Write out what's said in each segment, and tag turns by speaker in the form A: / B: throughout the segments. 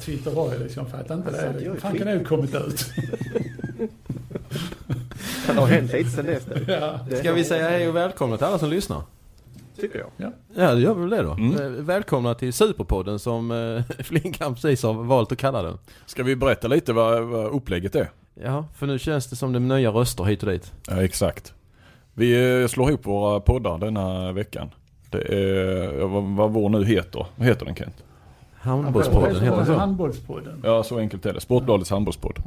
A: Twitter var. Liksom. Jag fattade inte
B: Alltså,
A: det.
B: är
A: fan kan det ha kommit ut?
B: Det har hänt lite sen dess.
A: ja.
B: Det
C: Ska vi säga hej och välkomna till alla som lyssnar?
B: Tycker jag.
C: Ja, det gör vi väl det då.
D: Mm.
C: Eh, Välkomna till Superpodden som eh, Flinkan precis har valt att kalla den.
D: Ska vi berätta lite vad, vad upplägget är?
C: Ja, för nu känns det som det är nya röster hit och dit.
D: Ja, exakt. Vi eh, slår ihop våra poddar denna veckan. Det är ja, vad, vad vår nu heter. Vad heter den Kent?
C: Handbollspodden heter så.
A: Handbollspodden.
D: Ja, så enkelt är det. Sportbladets handbollspodd.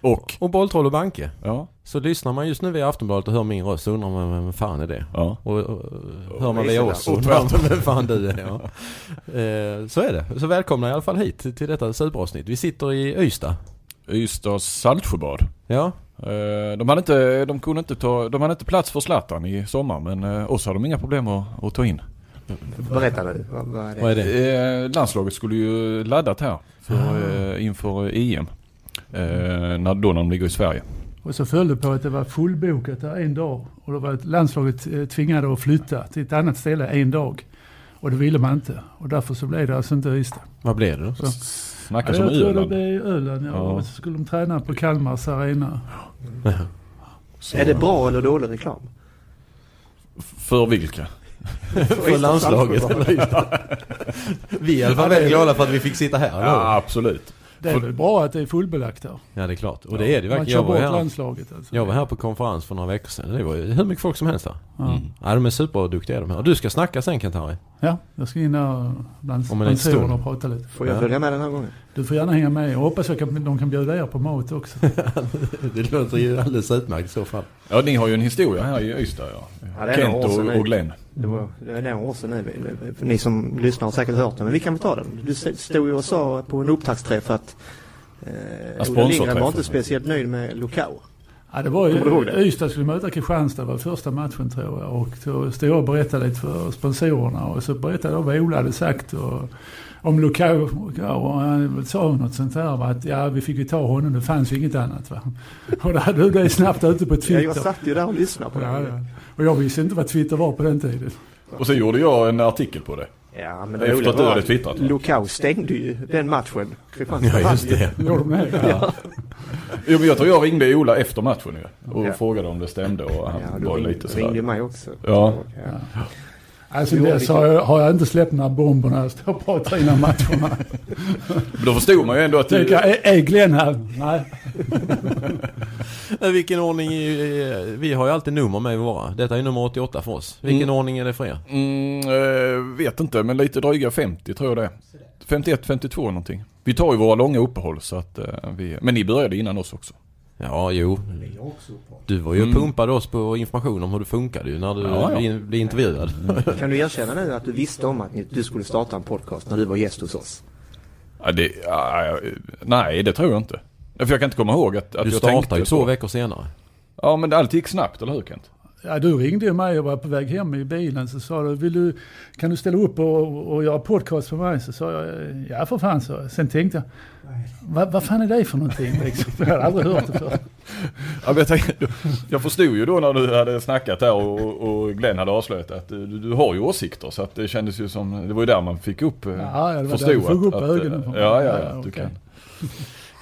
D: Och,
C: Och Bolltroll och Banke.
D: ja,
C: Så lyssnar man just nu via Aftonbladet och hör min röst så undrar man vem fan är det?
D: ja.
C: Och, och, hör man via oss så
D: Och
C: undrar man vem fan du är. Ja. Eh, så är det. Så välkomna i alla fall hit till detta superavsnitt. Vi sitter i Ystad.
D: Ystads Saltsjöbad.
C: Ja,
D: Eh, De hade inte, de kunde inte ta, de hade inte plats för Zlatan i sommar men eh, oss hade de inga problem att, att ta in.
B: Berätta nu. Vad, vad är det?
C: vad är det?
D: Eh, landslaget skulle ju laddat här för, eh, inför EM. Eh, när, då när de ligger i Sverige.
A: Och så föll det på att det var fullbokat där en dag. Och då var landslaget eh, tvingade att flytta till ett annat ställe en dag. Och det ville man inte. Och därför så blev det alltså inte Ystad.
C: Vad blev det då?
A: Så.
D: Snackas
A: jag
D: om
A: tror det
D: Öland.
A: blev Öland. Ja.
D: Ja.
A: Och så skulle de träna på Kalmars arena.
D: Så-
B: Är det bra eller dålig reklam?
D: För vilka?
C: För landslaget? Vi är i alla fall väldigt glada för att vi fick sitta här. hur?
D: Ja, absolut.
A: Det är väl bra att det är fullbelagt där.
C: Ja det är klart. Och det är det
A: Man
C: verkligen.
A: kör
C: Jag var,
A: bort
C: här,
A: landslaget alltså.
C: jag var här på konferens för några veckor sedan. Det var ju hur mycket folk som helst där.
A: Ja.
D: Mm.
C: Ja de är superduktiga de här. Och du ska snacka sen Kent-Harry.
A: Ja, jag ska in där bland
C: Om en liten
A: sponsorerna och prata lite.
B: Får jag
C: Ja.
B: följa med den här gången?
A: Du får gärna hänga med. Jag hoppas att de kan bjuda er på mat också.
C: det låter ju alldeles utmärkt i så fall.
D: Ja, ni har ju en historia här i Ystad ja.
B: Ja, det är
D: Kent och, och Glenn.
B: Det var det är några år sedan nu. Ni som lyssnar har säkert hört det. Men vi kan väl ta den. Du stod ju och sa på en upptaktsträff att eh, Ola Lindgren var inte speciellt nöjd med Lukau.
A: Ja, det var ju? Ystad skulle möta Kristianstad, det var första matchen tror jag. Och då stod jag och berättade lite för sponsorerna och så berättade jag vad Ola hade sagt och, om Lukau. Och han sa något sånt där va, att ja, vi fick ju ta honom, det fanns ju inget annat va. Och då hade du det snabbt ute på
B: Ja,
A: Twitter.
B: jag satt ju där och lyssnade på
A: Ja,
B: det.
A: ja. Och jag visste inte vad Twitter var på den tiden.
D: Och så gjorde jag en artikel på det.
B: Ja, men det
D: Efter
B: roliga
D: att du
B: var
D: hade
B: att
D: twittrat?
B: Lukau stängde ju den matchen. Kristianstad
C: Ja just det.
A: Gjorde de det?
C: Ja.
D: Jo, men jag tror jag ringde Ola efter matchen ju. Och
B: Ja.
D: frågade om det stämde och han
B: Ja,
D: var
B: ring,
D: lite
B: ringde
D: sådär.
B: mig också.
D: Ja.
B: ja.
A: Alltså dess har jag, har jag inte släppt några bomber när jag står och pratar innan matcherna.
D: Men då förstod man ju ändå att du...
A: jag, är, är Glenn här? Nej.
C: Men Vilken ordning, är, vi har ju alltid nummer med i våra. Detta är nummer 88 för oss. Vilken
D: Mm.
C: ordning är det för er?
D: Mm, eh, vet inte, men lite dryga 50 tror jag det är. 51, 52 någonting. Vi tar ju våra långa uppehåll så att eh, vi... Men ni började innan oss också.
C: Ja, jo. Du var ju
D: Mm.
C: och pumpade oss på information om hur det funkade ju när du
D: Ja, ja.
C: blev- intervjuad.
B: Kan du erkänna nu att du visste om att du skulle starta en podcast när du var gäst hos oss?
D: Ja, det, nej, det tror jag inte. För jag kan inte komma ihåg att, att
C: Du
D: jag
C: startade
D: tänkte
C: ju
D: så.
C: två veckor senare.
D: Ja, men allt gick snabbt, eller hur Kent?
A: Ja, du ringde ju mig och var på väg hem i bilen så sa du, Vill du kan du ställa upp och, och göra podcast för mig? Så sa jag, ja för fan så. Sen tänkte jag, vad, vad fan är det för någonting liksom? Jag hade aldrig hört det förr.
D: Ja, jag, tänkte, jag förstod ju då när du hade snackat där och, och Glenn hade avslöjat att du, du har ju åsikter. Så att det kändes ju som, det var ju där man fick upp, eh,
A: Ja, ja, det var
D: förstod
A: där du fick upp
D: att,
A: ögonen på mig.
D: Ja, ja, ja,
A: Ja,
D: du
A: okej.
D: kan.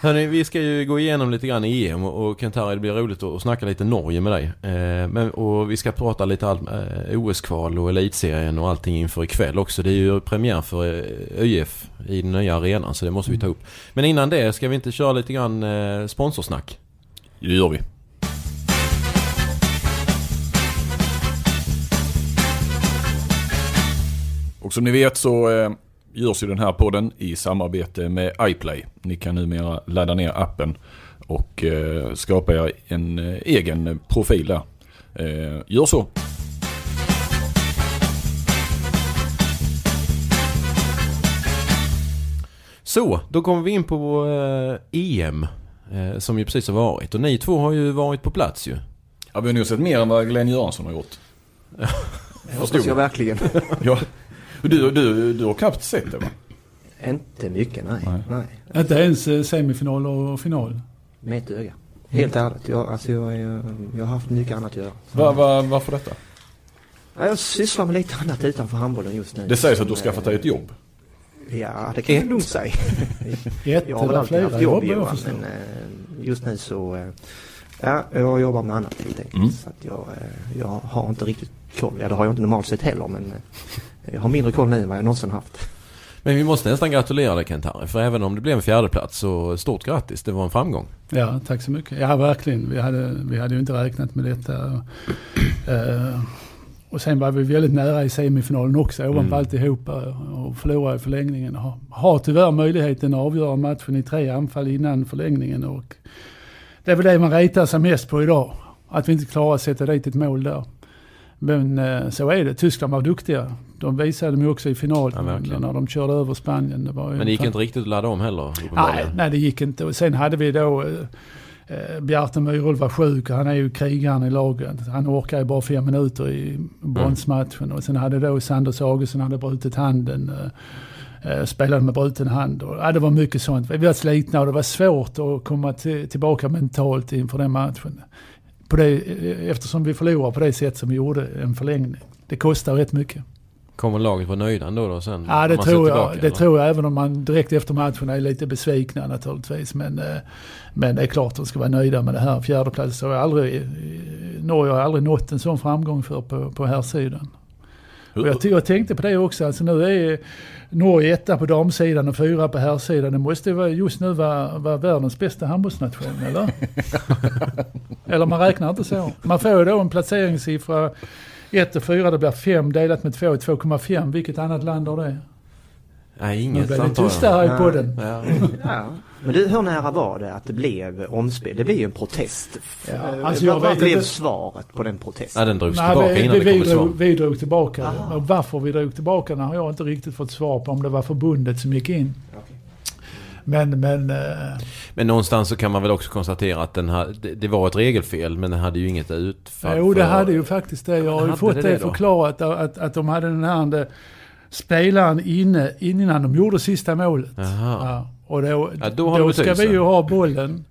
C: Hörni, vi ska ju gå igenom lite grann i EM och, och Kent-Harry, det blir roligt att, att snacka lite Norge med dig. Eh, men, och vi ska prata lite allt eh, OS-kval och elitserien och allting inför ikväll också. Det är ju premiär för eh, ÖIF i den nya arenan så det måste vi ta upp. Men innan det ska vi inte köra lite grann eh, sponsorsnack?
D: Det gör vi. Och som ni vet så eh, görs ju den här podden i samarbete med iPlay. Ni kan numera ladda ner appen och eh, skapa er en eh, egen profil där. Eh, gör så.
C: Så, då kommer vi in på EM eh, som ju precis har varit. Och ni två har ju varit på plats ju.
D: Ja, vi har nog sett mer än vad Glenn Göransson har gjort.
B: Det hoppas jag. verkligen.
D: Ja. Du, du, du har knappt sett det va?
B: Inte mycket, nej.
D: Nej.
B: nej.
A: Inte ens eh, semifinal och final.
B: Med ett öga. Helt ärligt. Jag, alltså jag, jag, jag har haft mycket annat att göra.
D: Va, va, varför detta?
B: Ja, jag sysslar med lite annat utanför handbollen just nu.
D: Det sägs att du har skaffat
B: eh,
D: dig ett jobb.
B: Ja, det kan man lugnt säga.
A: Ett
B: Jag har väl alltid haft jobb
A: jobb jag
B: Johan, men eh, just nu så eh, ja, jag jobbar med annat helt enkelt.
D: Mm.
B: Så att jag, eh, jag har inte riktigt koll. Ja, det har jag inte normalt sett heller men eh, jag har mindre koll nu än vad jag någonsin haft.
C: Men vi måste nästan gratulera dig Kent-Harry. För även om det blev en fjärdeplats så stort grattis. Det var en framgång.
A: Ja, tack så mycket. Ja, verkligen. Vi hade, vi hade ju inte räknat med detta. Eh, och sen var vi väldigt nära i semifinalen också, ovanpå
C: Mm.
A: alltihopa. Och förlorade i förlängningen. Har, har tyvärr möjligheten att avgöra matchen i tre anfall innan förlängningen. Och det är väl det man retar sig mest på idag. Att vi inte klarar att sätta dit ett mål där. Men eh, så är det. Tyskland var duktiga. De visade mig också i
C: Ja,
A: finalen
C: verkligen.
A: när de körde över Spanien. Det
C: Men det gick
A: fan-
C: inte riktigt att ladda om heller
A: Nej, nej, det gick inte. Och sen hade vi då eh, eh, Bjarte Myrhult var sjuk och han är ju krigaren i laget. Han orkar ju bara fem minuter i bronsmatchen. Och sen hade då Sanders Augustsson hade brutit handen. Eh, eh, spelade med bruten hand. Och, ja, det var mycket sånt. Vi var slitna och det var svårt att komma till, tillbaka mentalt inför den matchen. På det, eh, eftersom vi förlorade på det sätt som vi gjorde en förlängning. Det kostar rätt mycket.
C: Kommer laget vara nöjda ändå då sen?
A: Ja, det tror jag.
C: tillbaka,
A: det
C: eller?
A: tror jag, även om man direkt efter matchen är lite besvikna naturligtvis. Men, eh, men det är klart de ska vara nöjda med det här. Fjärdeplats har jag aldrig, eh, Norge har aldrig nått en sån framgång för på, på här sidan. Och jag, jag tänkte på det också. Alltså nu är Norge etta på damsidan och fyra på herrsidan. Det måste just nu vara, vara världens bästa handbollsnation, eller? eller man räknar inte så. Man får ju då en placeringssiffra 1 och 4, det blir 5 delat med 2, 2,5. Vilket annat land har det?
C: Nej,
A: Nu
C: inget
A: blir det
C: antar
A: tyst
C: jag.
A: här i podden.
C: Ja.
B: Ja. Men du, hur nära var det att det blev omspel? Det blev ju en protest.
A: Ja,
B: Eh,
A: alltså jag
B: vad blev
A: inte-
B: svaret på den protesten?
C: ja, den drogs
A: Nej,
C: tillbaka
A: vi,
C: innan det
A: vi,
C: kom
A: vi, drog, vi drog tillbaka det.
B: Aha.
A: Och varför vi drog tillbaka den har jag inte riktigt fått svar på. Om det var förbundet som gick in.
B: Okej.
A: Men, men eh,
C: Men någonstans så kan man väl också konstatera att den här, det, det var ett regelfel men den hade ju inget utfall
A: jo, det hade ju faktiskt det. Jag har ju fått
C: det
A: det,
C: det
A: förklarat. Att, att, att de hade den här spelaren inne innan de gjorde sista målet. Ja, och då,
C: Ja, då
A: då ska vi ju ha bollen.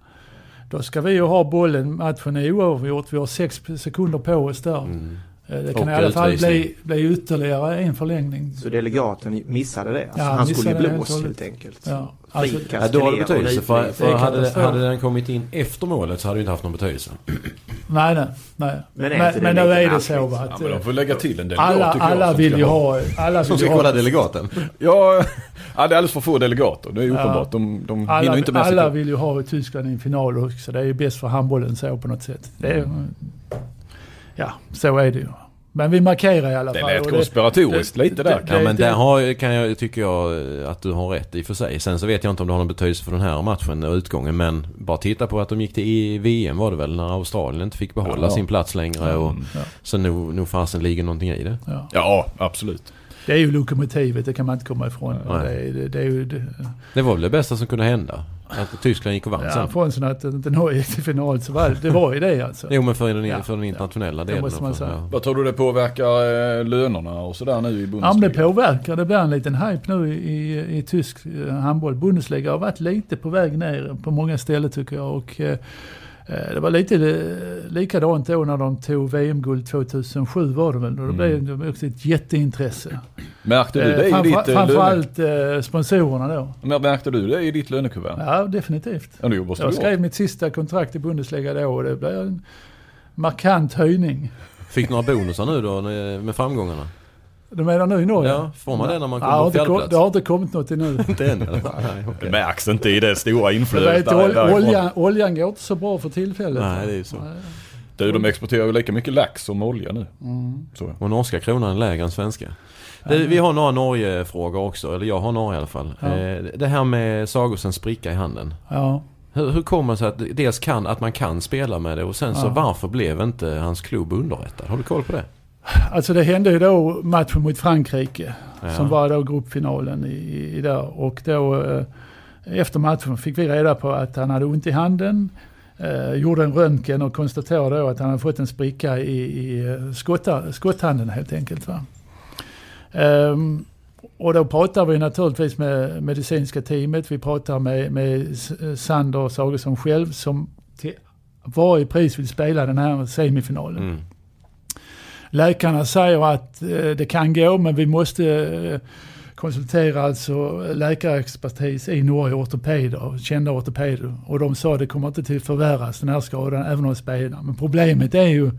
A: Då ska vi ju ha bollen. Matchen är oavgjort. Vi har sex sekunder på oss där.
C: Mm.
A: Eh, Det kan
C: Och
A: i alla fall bli, bli ytterligare en förlängning.
B: Så delegaten missade det? Alltså,
A: Ja,
B: han skulle ju blås
A: helt
B: enkelt.
A: Ja, alltså,
C: Ja, då har det betydelse. För, för hade, hade den kommit in efter målet så hade det inte haft någon betydelse.
A: nej, nej, nej.
B: Men
A: Men, men,
B: det
A: nu är det så va,
D: Ja,
A: att
D: men de får lägga till en delegat
A: alla, alla
D: som
A: vill ju
D: ha-.
A: Alla
C: Som
A: vill ju
C: ska kolla
A: ha
C: delegaten.
D: Ja, ja, det är alldeles för få delegater. Det är uppenbart. De, de hinner
A: alla,
D: inte med sig
A: alla vill ju ha Tyskland i en final också. Det är ju bäst för handbollen så på något sätt. Det är, ja, så är det ju. Men vi markerar i alla
D: Det
A: fall.
D: lät
A: och
D: konspiratoriskt
A: det-
D: lite där.
A: det-
C: Ja men
A: det-
C: där har, kan jag, tycker jag att du har rätt i och för sig. Sen så vet jag inte om det har någon betydelse för den här matchen och utgången. Men bara titta på att de gick till i VM var det väl när Australien inte fick behålla
D: Ja.
C: sin plats längre. Och,
D: Mm.
A: Ja,
C: Så nog, nog fasen ligger någonting i det.
A: ja.
D: Ja, absolut.
A: Det är ju lokomotivet, det kan man inte komma ifrån. Det, är- det, det är ju, det,
C: Det var väl det bästa som kunde hända. Att Tyskland gick och vann
A: ja,
C: sen.
A: frånsett att inte Norge gick till final så var det, det var ju det alltså.
C: Jo men för den,
A: Ja.
C: för den internationella
A: Det
C: delen.
A: måste man säga.
C: ja.
D: Vad tror du det påverkar eh, lönerna och sådär nu i
A: Ja, men
D: Bundesliga?
A: det påverkar. Det blir en liten hype nu i, i, i tysk eh, handboll. Bundesliga har varit lite på väg ner på många ställen tycker jag. Och, eh, det var lite eh, likadant då när de tog VM-guld 2007 var det väl. Och då
C: Mm.
A: blev det också ett jätteintresse.
D: Märkte du det
A: Eh,
D: i
A: framför-
D: ditt eh, löne...
A: Framförallt eh, sponsorerna då.
D: Men Märkte du det i ditt lönekuvert?
A: Ja, definitivt.
D: Ja, det
A: Jag skrev
D: gjort.
A: mitt sista kontrakt i Bundesliga då och det blev en markant höjning.
C: Fick några bonusar nu då med med
A: Du menar nu i Norge?
C: Ja, får man det när man
A: Ja,
C: kommer
A: det, har
C: på fjärdeplats?
A: det har inte kommit något ännu.
C: Inte än? Nej,
D: Det
C: okej.
D: märks inte i det stora inflödet
A: vet,
D: där,
A: ol, oljan, oljan går inte så bra för tillfället.
C: Nej, det är ju så.
A: Nej.
D: Du, de exporterar ju lika mycket lax som olja nu.
A: Mm.
D: Så.
C: Och norska kronan är lägre än svenska. Det, vi har några Norge-frågor också, eller jag har några i alla fall.
A: Ja.
C: Eh, Det här med Sagosens spricka i handen.
A: Ja.
C: Hur, hur kommer det sig att dels kan, att man kan spela med det och sen så
A: Ja.
C: varför blev inte hans klubb underrättad? Har du koll på det?
A: Alltså det hände ju då matchen mot Frankrike
C: Ja.
A: som var då gruppfinalen i, i där. Och då eh, efter matchen fick vi reda på att han hade ont i handen. Eh, gjorde en röntgen och konstaterade då att han hade fått en spricka i, i eh, skotta, skotthanden helt enkelt. Va? Ehm, och då pratar vi naturligtvis med medicinska teamet. Vi pratar med, med Sander Sagesson själv som till varje pris vill spela den här semifinalen.
C: Mm.
A: Läkarna säger att eh, det kan gå men vi måste eh, alltså läkarexpertis i Norge, ortopeder, kända ortopeder. Och de sa att det kommer inte till förvärras den här skadan även om han spelar. Men problemet är ju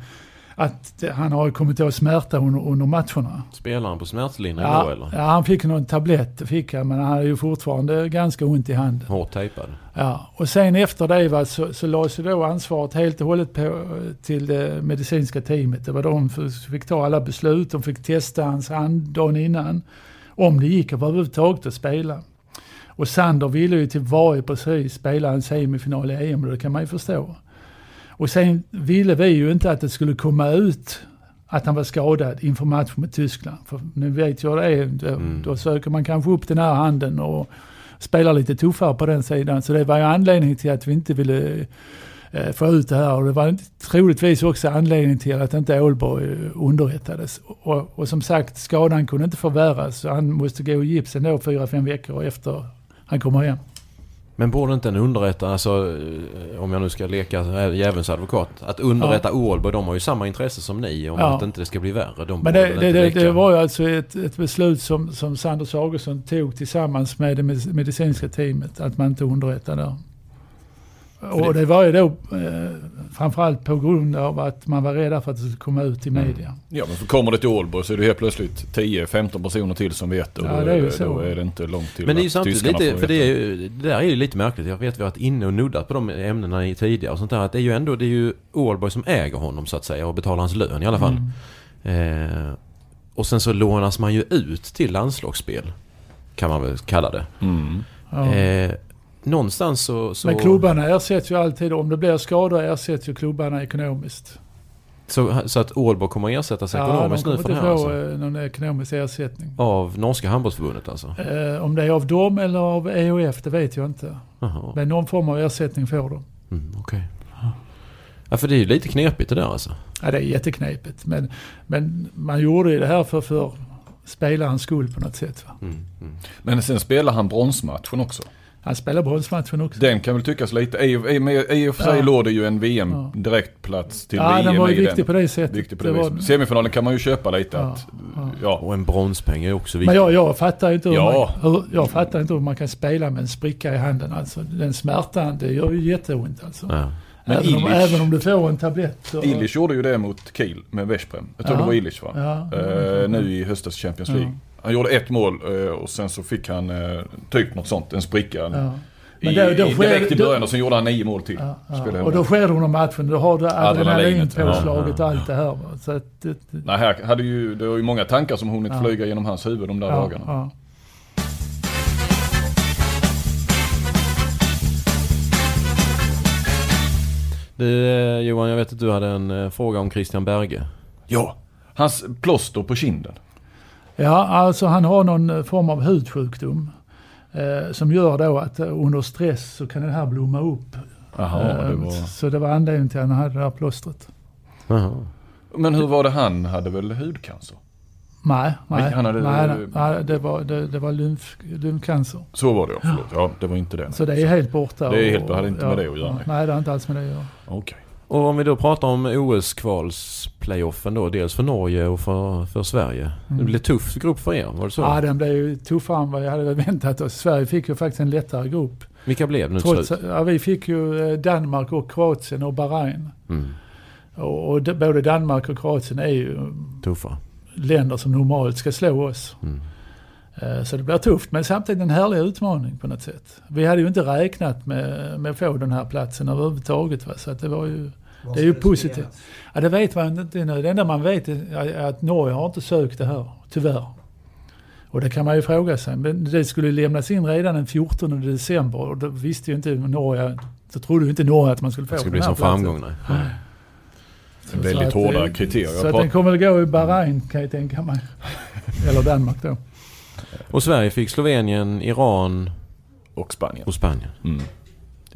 A: att han har kommit att smärta under, under matcherna.
C: Spelar han på smärtlindring
A: Ja,
C: då eller?
A: ja, han fick någon tablett, fick han, men han hade ju fortfarande ganska ont i handen.
C: Hårt tejpad?
A: Ja, och sen efter det va, så, så lades då ansvaret helt och hållet på, till det medicinska teamet. Det var de som fick ta alla beslut, de fick testa hans hand dagen innan. Om det gick överhuvudtaget att spela. Och Sander ville ju till varje pris spela en semifinal i EM, och det kan man ju förstå. Och sen ville vi ju inte att det skulle komma ut att han var skadad inför matchen med Tyskland. För nu vet jag det då,
C: Mm.
A: då söker man kanske upp den här handen och spelar lite tuffare på den sidan. Så det var ju anledningen till att vi inte ville eh, få ut det här. Och det var troligtvis också anledningen till att inte Ålborg eh, underrättades. Och, och som sagt, skadan kunde inte förvärras. Så han måste gå i gips ändå fyra, fem veckor efter han kommer hem.
C: Men borde inte en underrätta, alltså eh, om jag nu ska leka djävulens advokat, att underrätta Ålborg, de har ju samma intresse som ni om
A: Ja.
C: att inte det ska bli värre. De
A: Men det, det, det, det var ju alltså ett, ett beslut som, som Sanders Augustsson tog tillsammans med det med- medicinska teamet, att man inte underrättade där. Och det var ju då eh, framförallt på grund av att man var rädda för att det skulle komma ut i
C: Mm.
A: media.
D: Ja men så kommer det till Ålborg så är det helt plötsligt 10-15 personer till som vet och
A: Ja,
D: då,
A: det är ju så.
D: då är det inte långt till
C: Men det är ju
D: att
C: samtidigt lite, för det, är ju, det där är ju lite märkligt. Jag vet vi har varit inne och nuddat på de ämnena i tidigare och sånt där. Att det är ju ändå, det är ju Ålborg som äger honom så att säga och betalar hans lön i alla fall.
A: Mm.
C: Eh, och sen så lånas man ju ut till landslagsspel. Kan man väl kalla det.
D: Mm.
A: Ja.
C: Eh, någonstans så... så
A: Men klubbarna ersätts ju alltid, om det blir skador ersätts ju klubbarna ekonomiskt.
C: Så, så att Ålborg kommer att ersättas
A: Ja, de
C: ekonomiskt
A: kommer
C: nu för
A: inte
C: det här
A: få
C: alltså?
A: någon ekonomisk ersättning.
C: Av norska handbollsförbundet alltså?
A: Eh, om det är av dem eller av EOF, det vet jag inte.
C: Jaha.
A: Men någon form av ersättning får de.
C: Mm, Okej. Ja för det är ju lite knepigt det där alltså.
A: Ja, det är jätteknepigt. Men, men man gjorde ju det här för, för spelarens skull på något sätt. Va?
C: Mm, mm.
D: Men sen spelar han bronsmatchen också.
A: Han spelar bronsmatchen också.
D: Den kan väl tyckas lite, i, i, med- i och för sig
A: Ja.
D: låg det ju en VM
A: Ja.
D: direktplats till
A: ja,
D: VM
A: den var ju viktig
D: den.
A: på det sättet.
D: Viktig på
A: Det
D: det
A: var.
D: Semifinalen kan man ju köpa lite
A: Ja,
D: att,
A: ja.
D: ja.
C: Och en bronspeng är också viktig.
A: Men jag, jag fattar inte hur,
D: Ja.
A: man, hur, jag fattar inte hur man kan spela med en spricka i handen. Alltså, den smärtan, det gör ju jätteont alltså.
C: Ja.
D: Men
A: även, om,
D: Illich-
A: även om du får en tablett. Så,
D: Illich gjorde ju det mot Kiel med Veszprem. Jag tror
A: Ja.
D: det var Illich va?
A: Ja,
D: Eh, nu i höstas Champions League. Han gjorde ett mål eh, och sen så fick han eh, typ något sånt, en spricka.
A: ja.
D: I,
A: Men då- då
D: i,
A: sker-
D: direkt i
A: då-
D: början och sen gjorde han nio mål till.
A: Ja, ja. Och då sker det under matchen. Då har du adrenalinpåslaget
C: ja,
A: och allt det här. Så att, det,
D: Nej, här hade ju, det var ju många tankar som hunnit
A: Ja.
D: flyga genom hans huvud de där
A: ja,
D: dagarna.
A: ja.
C: Du, eh, Johan, jag vet att du hade en fråga om Christian Berge.
D: Ja, hans plåster på kinden.
A: Ja, alltså han har någon eh, form av hudsjukdom. Eh, som gör då att eh, under stress så kan den här blomma upp.
D: Jaha,
A: Eh,
D: det var...
A: Så det var anledningen till att han hade det här plåstret.
C: Jaha.
D: Men hur var det han hade väl hudcancer?
A: Nej, nej,
D: Nej, han hade-
A: nej, nej, nej det var, det, det var lymf, lymfcancer.
D: Så var det ja, förlåt. Ja, det var inte det.
A: Så det är helt borta.
D: Det är helt-
A: och-
D: det hade inte med det att göra.
A: Nej, det har inte alls med det att göra.
D: Okej.
C: Och om vi då pratar om OS-kvalsplayoffen då, dels för Norge och för, för Sverige. Det
A: Mm.
C: blev tuff grupp för er, var det så?
A: Ja, den blev ju tuffare än vad jag hade väntat oss. Sverige fick ju faktiskt en lättare grupp.
C: Vilka blev det nu
A: Trots,
C: slut?
A: ja, vi fick ju eh, Danmark och Kroatien och Bahrain.
C: Mm.
A: Och, och de, både Danmark och Kroatien är ju
C: Tuffa.
A: länder som normalt ska slå oss.
C: Mm.
A: Eh, Så det blir tufft, men samtidigt en härlig utmaning på något sätt. Vi hade ju inte räknat med, med att få den här platsen överhuvudtaget. Va? Så att det var ju... Det är ju positivt. Ja, det vet man inte nu. Det enda man vet är att Norge har inte sökt det här, tyvärr. Och det kan man ju fråga sig. Men det skulle lämnas in redan den 14 december och då visste ju inte Norge, så trodde ju inte Norge att man skulle få
C: Det
A: den
C: bli
A: här platsen.
C: framgång nej.
A: Så-
D: Väldigt
A: så att,
D: hårda
A: eh,
D: kriterier.
A: Så att den kommer väl gå i Bahrain kan jag tänka mig. Eller Danmark då.
C: Och Sverige fick Slovenien, Iran
D: Och Spanien.
C: och Spanien.
D: Mm.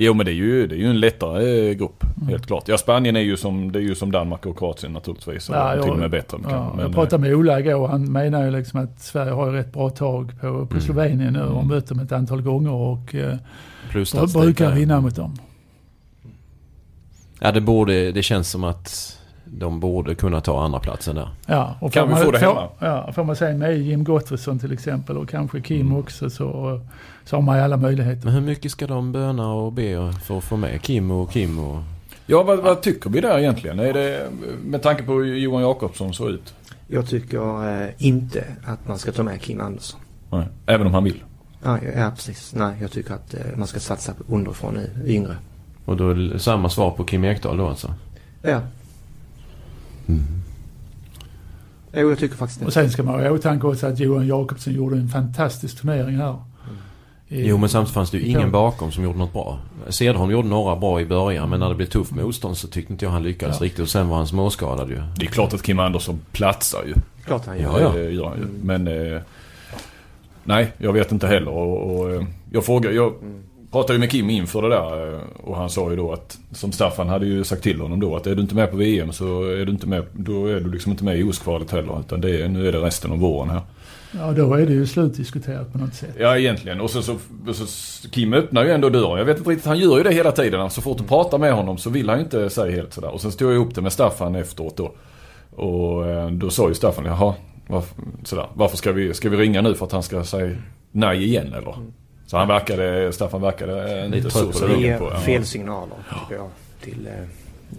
D: Jo men det är ju, det är ju en lättare eh, grupp.
A: Mm.
D: Helt klart. Ja Spanien är ju som, det är ju som Danmark och Kroatien naturligtvis.
A: Ja,
D: och
A: jag-
D: till och med bättre.
A: Ja,
D: men,
A: jag pratade med Ola igår och han menar ju liksom att Sverige har ju rätt bra tag på, på
C: Mm.
A: Slovenien nu
D: Mm.
A: mött dem ett antal gånger och eh,
C: Plus
A: br- brukar vinna mot dem.
C: Ja det borde, det känns som att de borde kunna ta andra platsen där.
A: Ja, och
D: Kan
A: får
D: vi
A: man,
D: få det
A: får,
D: hemma?
A: Ja, får man säga med Jim Gottfridsson till exempel och kanske Kim
D: Mm.
A: också så, så har man ju alla möjligheter.
C: Men hur mycket ska de böna och be för att få med Kim och Kim och...
D: Ja, vad, vad tycker vi där egentligen? Är det med tanke på hur Johan Jakobsson såg ut?
B: Jag tycker eh, inte att man ska ta med Kim Andersson.
D: Nej. Även om han vill.
B: Ja, ja precis. Nej, jag tycker att eh, man ska satsa underifrån i yngre.
C: Och då är det samma svar på Kim Ekdahl då alltså?
B: Ja. Jo, jag tycker faktiskt
A: Och
B: det.
A: sen ska man ha i åtanke också att Johan Jakobsson gjorde en fantastisk turnering här. I-
C: Jo men samtidigt fanns det ju ingen
A: Ja.
C: bakom som gjorde något bra. Cederholm gjorde några bra i början men när det blev tufft motstånd så tyckte inte jag han lyckades
A: Ja.
C: riktigt. Och sen var han småskadad ju.
D: Det är klart att Kim Andersson platsar ju.
B: Klart han
C: Ja,
B: gör.
C: ja.
D: Det gör han ju. Men... Eh, nej, jag vet inte heller. Och, och, eh, jag frågar... Jag pratade ju med Kim inför det där eh, och han sa ju då att som Staffan hade ju sagt till honom då att är du inte med på VM så är du inte med, då är du liksom inte med i OS-kvalet heller. Utan det är, nu är det resten av våren här.
A: Ja, då är det ju slutdiskuterat på något sätt.
D: Ja egentligen. Och så, så, så Kim öppnar ju ändå dörren. Jag vet inte riktigt, han gör ju det hela tiden. Så fort du pratar med honom så vill han ju inte säga helt sådär. Och sen stod jag ihop det med Staffan efteråt då. Och eh, då sa ju Staffan, jaha, varför, sådär, varför ska vi, ska vi ringa nu för att han ska säga nej igen eller? Så han verkade, Staffan verkade eh,
C: Lite
D: inte
C: trött på det.
B: Fel signaler tycker jag till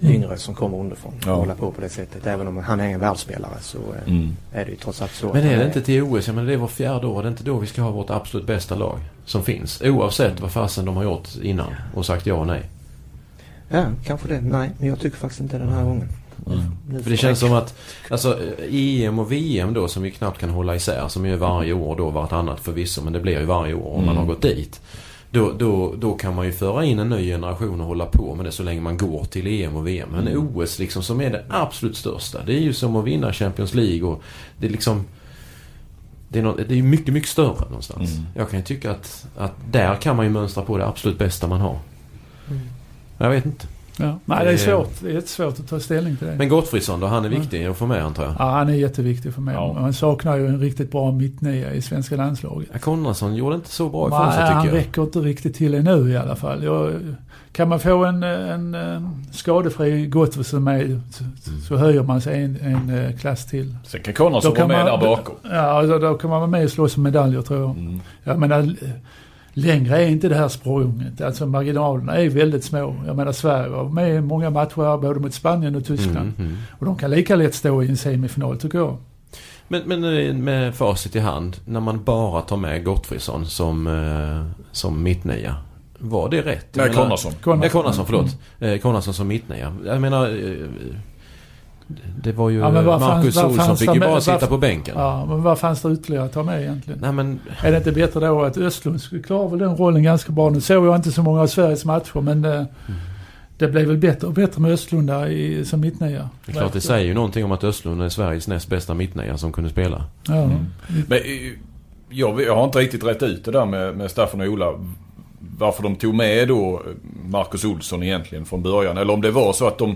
B: eh, yngre som kommer underifrån.
D: Ja.
B: Hålla på på det sättet. Även om han är en världsspelare så eh,
D: Mm.
B: är det ju trots allt så.
C: Men är det inte till OS? Jag menar det är vårt fjärde år. Det är inte då vi ska ha vårt absolut bästa lag som finns. Oavsett vad fasen de har gjort innan och sagt ja och nej.
B: Ja, kanske det. Nej, men jag tycker faktiskt inte den här gången.
D: Mm.
C: För det känns som att alltså, EM och VM då som vi knappt kan hålla isär som är varje år då vartannat förvisso men det blir ju varje år om man
D: Mm.
C: har gått dit. Då, då, då kan man ju föra in en ny generation och hålla på med det så länge man går till EM och VM. Men
D: Mm.
C: OS liksom som är det absolut största. Det är ju som att vinna Champions League och det är liksom det är, nå- det är mycket, mycket större någonstans.
D: Mm.
C: Jag kan ju tycka att, att där kan man ju mönstra på det absolut bästa man har. Jag vet inte.
A: Ja. Nej, det är
C: Eh.
A: svårt. Det är jättesvårt att ta ställning till det.
C: Men Gottfridsson då, han är viktig att få med antar jag?
A: Ja, han är jätteviktig för mig.
D: Ja.
A: Man saknar ju en riktigt bra mittnia i svenska landslaget.
C: Ja, Konradsson gjorde inte så bra ifrån sig
A: han
C: tycker jag.
A: räcker inte riktigt till ännu i alla fall. Jag, kan man få en, en, en skadefri Gottfridsson med så, så höjer man sig en, en eh, klass till.
D: Sen kan Konradsson
A: Då
D: vara med
A: man-
D: där bakom.
A: Ja, alltså, då kan man vara med och slåss om medaljer tror jag.
D: Mm.
A: Jag menar, längre är inte det här språnget. Alltså marginalerna är väldigt små. Jag menar Sverige var med i många matcher både mot Spanien och Tyskland.
C: Mm, mm.
A: Och de kan lika lätt stå i en semifinal tycker jag.
C: Men, men eh, med facit i hand, när man bara tar med Gottfridsson som, eh, som mittnia. Var det rätt?
D: Nej, Konradsson.
C: Nej, Konradsson, förlåt. Eh, Konradsson som mittnia. Jag menar... Det var ju
A: Ja, men vad fanns-
C: Marcus
A: vad
C: Olsson
A: fanns
C: fick
A: det
C: ju bara sitta på bänken.
A: Ja, men vad fanns det ytterligare att ta med egentligen?
C: Nej men...
A: Är det inte bättre då att Östlund skulle klara väl den rollen ganska bra? Nu såg jag inte så många av Sveriges matcher men eh, det blev väl bättre och bättre med Östlund där i, som mittnia.
C: Det är klart det säger ju någonting om att Östlund är Sveriges näst bästa mittnia som kunde spela.
A: Ja.
D: Mm. Men eh, jag, jag har inte riktigt rätt ut det där med, med Staffan och Ola. Varför de tog med då Marcus Olsson egentligen från början. Eller om det var så att de,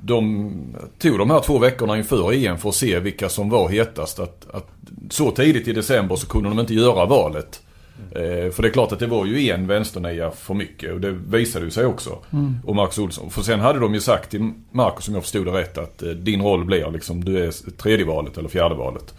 D: de tog de här två veckorna inför EM för att se vilka som var hetast. Att, att så tidigt i december så kunde de inte göra valet. Eh, för det är klart att det var ju en vänsternia för mycket och det visade ju sig också.
A: Mm.
D: Och Marcus Olsson. För sen hade de ju sagt till Marcus om jag förstod det rätt att eh, din roll blir liksom du är tredje valet eller fjärde valet.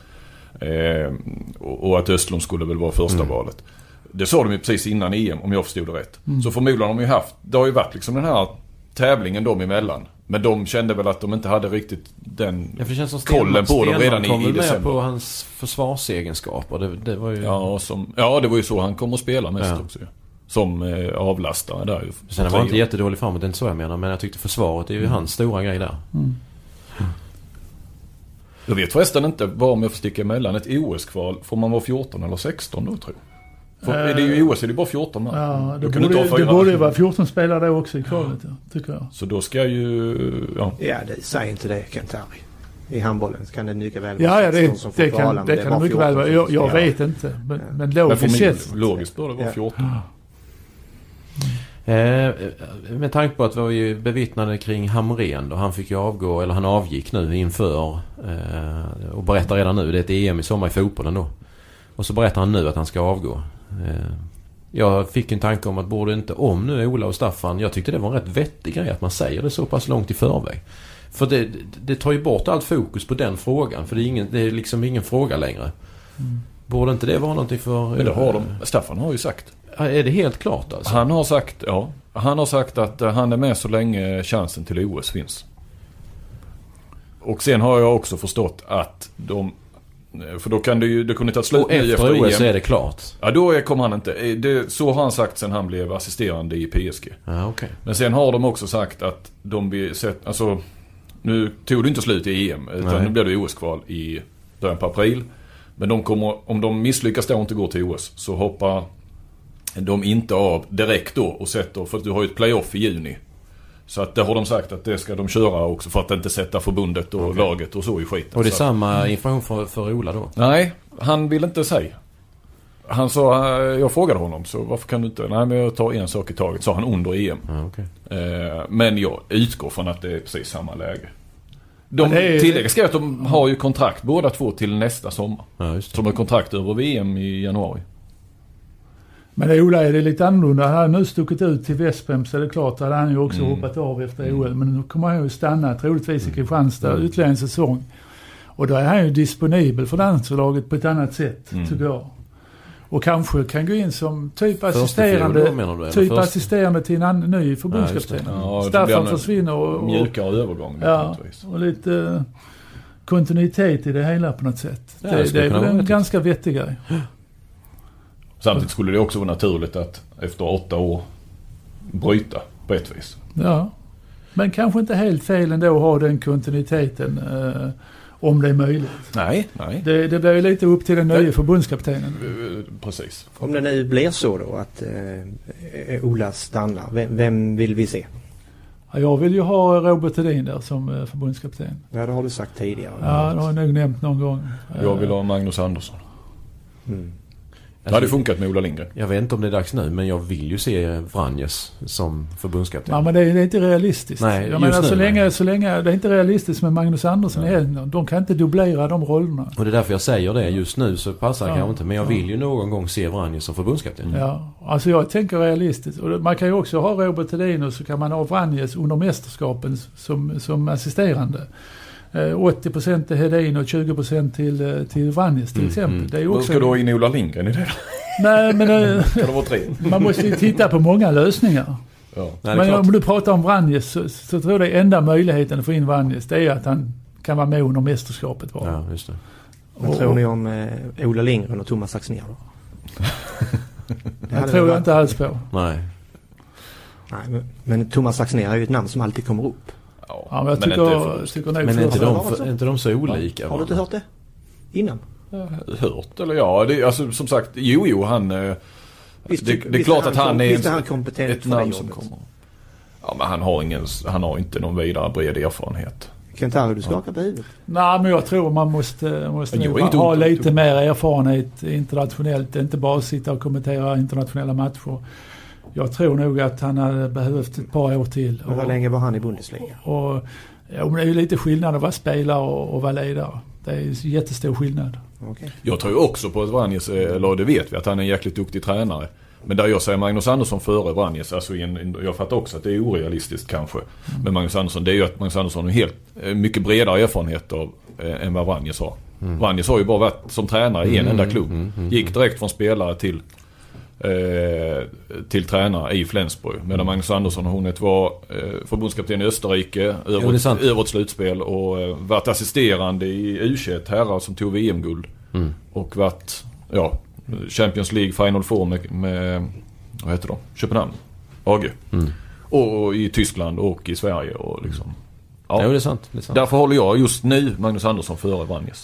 D: Eh, och, och att Östlund skulle väl vara första
C: Mm.
D: valet. Det sa de ju precis innan EM om jag förstod det rätt.
A: Mm.
D: Så förmodligen har de ju haft, det har ju varit liksom den här tävlingen dem emellan. Men de kände väl att de inte hade riktigt den...
C: Ja, för det känns som
D: Kollen på dem redan i-
C: kom
D: i
C: med
D: december.
C: på hans försvarsegenskaper. Det, det var ju...
D: Ja, som, ja, det var ju så han kom att spela mest
C: Ja.
D: också. Som eh, avlastare där.
C: Sen var han inte jättedålig framåt, det är inte så jag menar. Men jag tyckte försvaret är ju
D: Mm.
C: hans stora grej där.
A: Mm.
D: Jag vet förresten inte vad om jag får sticka emellan. Ett OS-kval, får man vara 14 eller 16 då tror jag? För är det ju i OS är det bara 14 man.
A: Ja, det borde,
D: inte ha
A: det borde ju vara 14 spelare då också i kvalet, ja, tycker jag.
D: Så då ska ju, ja.
B: Ja, det, säg inte det Kent-Harry. I handbollen kan det mycket väl
A: Ja, ja
B: 16
A: det,
B: som
A: det
B: kvala,
A: kan det
B: är
A: kan det mycket väl
B: 14
A: vara. Jag, jag vet inte. Men,
B: Ja.
A: men logiskt sett.
D: logiskt bör det vara
B: Ja.
D: 14.
C: Eh, med tanke på att vi var ju bevittnade kring Hamrén då. Han fick ju avgå, eller han avgick nu inför eh, och berättar redan nu. Det är ett EM i sommar i fotbollen då. Och så berättar han nu att han ska avgå. Eh, jag fick en tanke om att borde inte om nu Ola och Staffan. Jag tyckte det var en rätt vettig grej att man säger det så pass långt i förväg. För det, det tar ju bort allt fokus på den frågan. För det är, ingen, det är liksom ingen fråga längre.
A: Mm.
C: Borde inte det vara någonting för...
D: Men det har de. Staffan har ju sagt.
C: Är det helt klart alltså?
D: Han har sagt, ja. Han har sagt att eh, han är med så länge chansen till OS finns. Och sen har jag också förstått att de... eh, För då kan det ju, det kunde ta slut
C: Och efter
D: efter
C: OS
D: EM.
C: är det klart?
D: Ja då kommer han inte. Eh, Det, så har han sagt sen han blev assisterande i PSG.
C: Ja, okej.
D: Men sen har de också sagt att de vill sätta, alltså nu tog det inte slut i EM utan
C: Nej.
D: nu blir det OS-kval i början på april. Men de kommer, om de misslyckas då och inte går till OS så hoppar de inte av direkt då och sätter, för att du har ju ett playoff i juni. Så att det har de sagt att det ska de köra också för att inte sätta förbundet och laget och så i skiten.
C: Och det är
D: Så-
C: samma information för, för Ola då?
D: Nej, han vill inte säga. Han sa, eh, jag frågade honom så varför kan du inte? Nej men jag tar en sak i taget, sa han under EM.
C: Ja, okej.
D: Eh, Men jag utgår från att det är precis samma läge. De
A: är-
D: tillägger ska att de har ju kontrakt båda två till nästa sommar.
C: Ja, just det.
D: Som har kontrakt över VM i januari.
A: Men Ola är det lite annorlunda. Han hade nu stuckit ut till Vesprem så är det klart, hade han ju också
D: Mm.
A: hoppat av efter OL. Men nu kommer han ju stanna troligtvis
C: Mm.
A: i Kristianstad ytterligare en säsong. Och då är han ju disponibel för landslaget på ett annat sätt,
D: Mm.
A: tycker jag. Och kanske kan gå in som typ
C: fjol
A: assisterande,
C: eller
A: typ
C: första?
A: assisterande till en an, ny förbundskapten.
C: Ja,
A: Staffan försvinner och, och,
D: Mjukare övergång
A: ja, och lite eh, kontinuitet i det hela på något sätt.
C: Ja,
A: det,
C: det
A: är väl en ganska vettig grej.
D: Samtidigt skulle det också vara naturligt att efter åtta år bryta på ett vis.
A: Ja. Men kanske inte helt fel ändå att ha den kontinuiteten. Eh, om det är möjligt.
D: Nej, nej.
A: Det, det blir ju lite upp till den nya förbundskaptenen.
D: Eh, Precis.
B: Om det nu blir så då att eh, Ola stannar, vem, vem vill vi se?
A: Ja, jag vill ju ha Robert Hedin där som eh, förbundskapten.
B: Ja, det har du sagt tidigare.
A: Ja, det har jag nog nämnt någon gång.
D: Jag vill ha Magnus Andersson.
B: Mm.
D: Det hade funkat med Ola Lindgren.
C: Jag vet inte om det är dags nu men jag vill ju se Vranjes som förbundskapten.
A: Ja, men det är, det är inte realistiskt.
C: Nej,
A: jag menar,
C: nu,
A: så,
C: nej.
A: länge, så länge det är inte realistiskt med Magnus Andersson i Hällnäs. De kan inte dubblera de rollerna.
C: Och det är därför jag säger det. Just nu så passar det
A: Ja.
C: kanske inte. Men jag vill ju någon gång se Vranjes som förbundskapten.
A: Ja, alltså jag tänker realistiskt. Och man kan ju också ha Robert Hedin och så kan man ha Vranjes under mästerskapen som, som assisterande. Eh, 80% till Hedin och 20% till, eh, till Vranjes till
C: Mm,
A: exempel.
C: mm.
A: Det är också...
D: ska du ha in Ola Lindgren i det?
A: Nej, men eh, man måste ju titta på många lösningar.
D: Ja.
C: Nej,
A: men om du pratar om Vranjes så, så tror jag det enda möjligheten att få in Vranjes det är att han kan vara med under mästerskapet bara.
C: Ja, just det.
B: Vad
A: Och-
B: tror ni om eh, Ola Lindgren och Thomas Axnér då? Det
A: Det
B: hade
A: tror jag inte alls på.
C: Nej.
B: Nej, men, men Thomas Axnér är ju ett namn som alltid kommer upp.
A: Ja, men jag
D: inte
A: tycker,
D: för-
A: tycker nog
C: Men är inte, de,
B: det
C: är inte de så olika?
B: Har du inte hört det? Innan?
D: Hört eller ja, det, alltså som sagt, jo jo han... eh,
B: Visst,
D: det, det är klart
B: han
D: att han är
B: Visst är
D: en-
B: han kompetent
D: ett
B: för det
D: namn som
B: jobbet?
D: kommer. Ja men han har ingen, han har inte någon vidare bred erfarenhet.
B: Kent-Harry, du skakar på huvudet.
A: Nej, men jag tror man måste, måste
D: är inte
A: ha
D: ont-
A: lite mer erfarenhet internationellt. Inte bara sitta och kommentera internationella matcher. Jag tror nog att han hade behövt ett par år till.
B: Men hur
A: Och,
B: länge var han i Bundesliga?
A: och, ja, men det är ju lite skillnad att vara spelare och, och vara ledare. Det är jättestor skillnad.
B: Okej.
D: Jag tror också på att Vranjes, eller det vet vi, att han är en jäkligt duktig tränare. Men där jag säger Magnus Andersson före Vranjes, alltså en, jag fattar också att det är orealistiskt kanske. Men Magnus Andersson, det är ju att Magnus Andersson har helt, eh, mycket bredare erfarenhet av, eh, än vad Vranjes har. Vranjes har ju bara varit som tränare i en enda klubb. Gick direkt från spelare till, eh, till tränare i Flensburg. Medan Magnus Andersson har hunnit vara eh, förbundskapten i Österrike över, ett slutspel och eh, varit assisterande i U21 herrar som tog VM-guld.
C: Mm.
D: Och varit, ja, Champions League Final Four med, med vad heter de? Köpenhamn. AG.
C: Mm.
D: Och, och i Tyskland och i Sverige och liksom.
C: Ja,
D: Ja.
C: det är sant. Det är sant.
D: Därför håller jag just nu Magnus Andersson före Vranjes.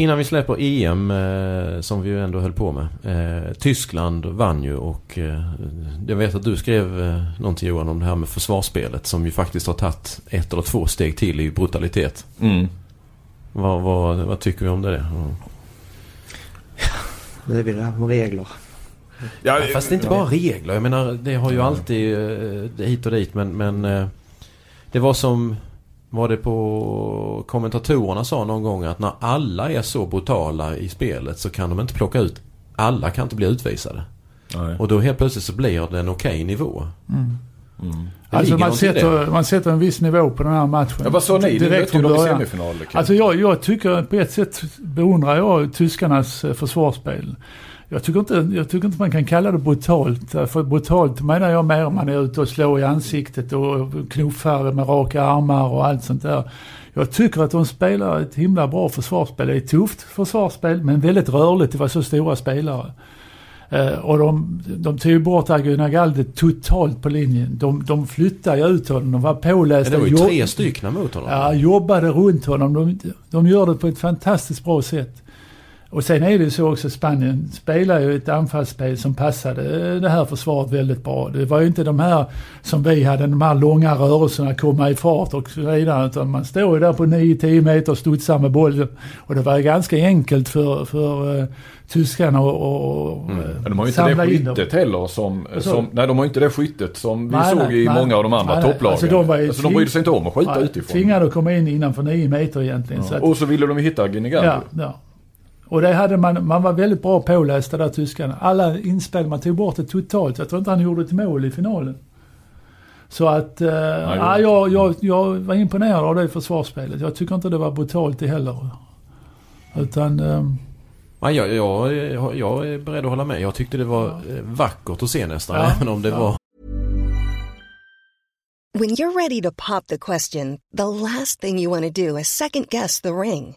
C: Innan vi släpper EM eh, som vi ju ändå höll på med. Eh, Tyskland vann ju och eh, jag vet att du skrev eh, någonting Johan om det här med försvarsspelet som ju faktiskt har tagit ett eller två steg till i brutalitet.
D: Mm.
C: Vad, vad, vad tycker vi om det? Mm.
B: Det är det här med regler.
D: Ja,
C: Fast det är inte bara regler. Jag menar det har ju alltid eh, hit och dit men, men eh, det var som var det på kommentatorerna sa någon gång att när alla är så brutala i spelet så kan de inte plocka ut alla kan inte bli utvisade.
D: Nej.
C: Och då helt plötsligt så blir det en okej nivå.
A: Mm.
D: Mm.
A: Alltså man sätter, man sätter en viss nivå på den här matchen.
D: Ja, vad sa ni? Ni
A: Direkt
D: mötte ju semifinal. Ken.
A: Alltså jag, jag tycker på ett sätt beundrar jag tyskarnas eh, försvarsspel. Jag tycker, inte, jag tycker inte man kan kalla det brutalt. För brutalt menar jag mer om man är ute och slår i ansiktet och knuffar med raka armar och allt sånt där. Jag tycker att de spelar ett himla bra försvarsspel. Det är ett tufft försvarsspel men väldigt rörligt. Det var så stora spelare. Eh, och de, de tog ju bort Aguinagalde totalt på linjen. De, de flyttade ju ut honom. De var pålästa.
C: det var ju
A: jobb-
C: tre stycken mot honom.
A: Ja, jobbade runt honom. De, de gör det på ett fantastiskt bra sätt. Och sen är det ju så också, Spanien spelar ju ett anfallsspel som passade det här försvaret väldigt bra. Det var ju inte de här som vi hade, de här långa rörelserna, komma i fart och så vidare. Utan man står ju där på 9-10 meter och studsar med bollen. Och det var ju ganska enkelt för, för uh, tyskarna att och,
C: Mm.
D: Men de har ju inte det skyttet heller som, som... Nej, de har ju inte det skyttet som vi
A: Nej,
D: såg
A: nej,
D: i
A: nej.
D: många av de andra
A: Nej, nej.
D: topplagen.
A: Alltså,
D: Alltså,
A: de var ju
D: de
A: tving-
D: brydde sig inte om att skjuta
A: Ja,
D: utifrån.
A: Tvingade att komma in innanför 9 meter egentligen.
D: Ja.
A: att,
D: Och så ville de ju hitta Ginigaldi.
A: Ja, ja. Och det hade man, man var väldigt bra pålästa där tyskarna. Alla inspel, man tog bort det totalt. Jag tror inte han gjorde ett mål i finalen. Så att, eh, ja, jag, jag, jag var imponerad av det försvarsspelet. Jag tycker inte det var brutalt det heller. Utan, eh,
C: Ja, jag, jag, jag, är beredd att hålla med. Jag tyckte det var eh, vackert att se nästan.
A: Ja,
C: Även om det
A: ja.
C: var
E: When you're ready to pop the question, the last thing you want to do is second guess the ring.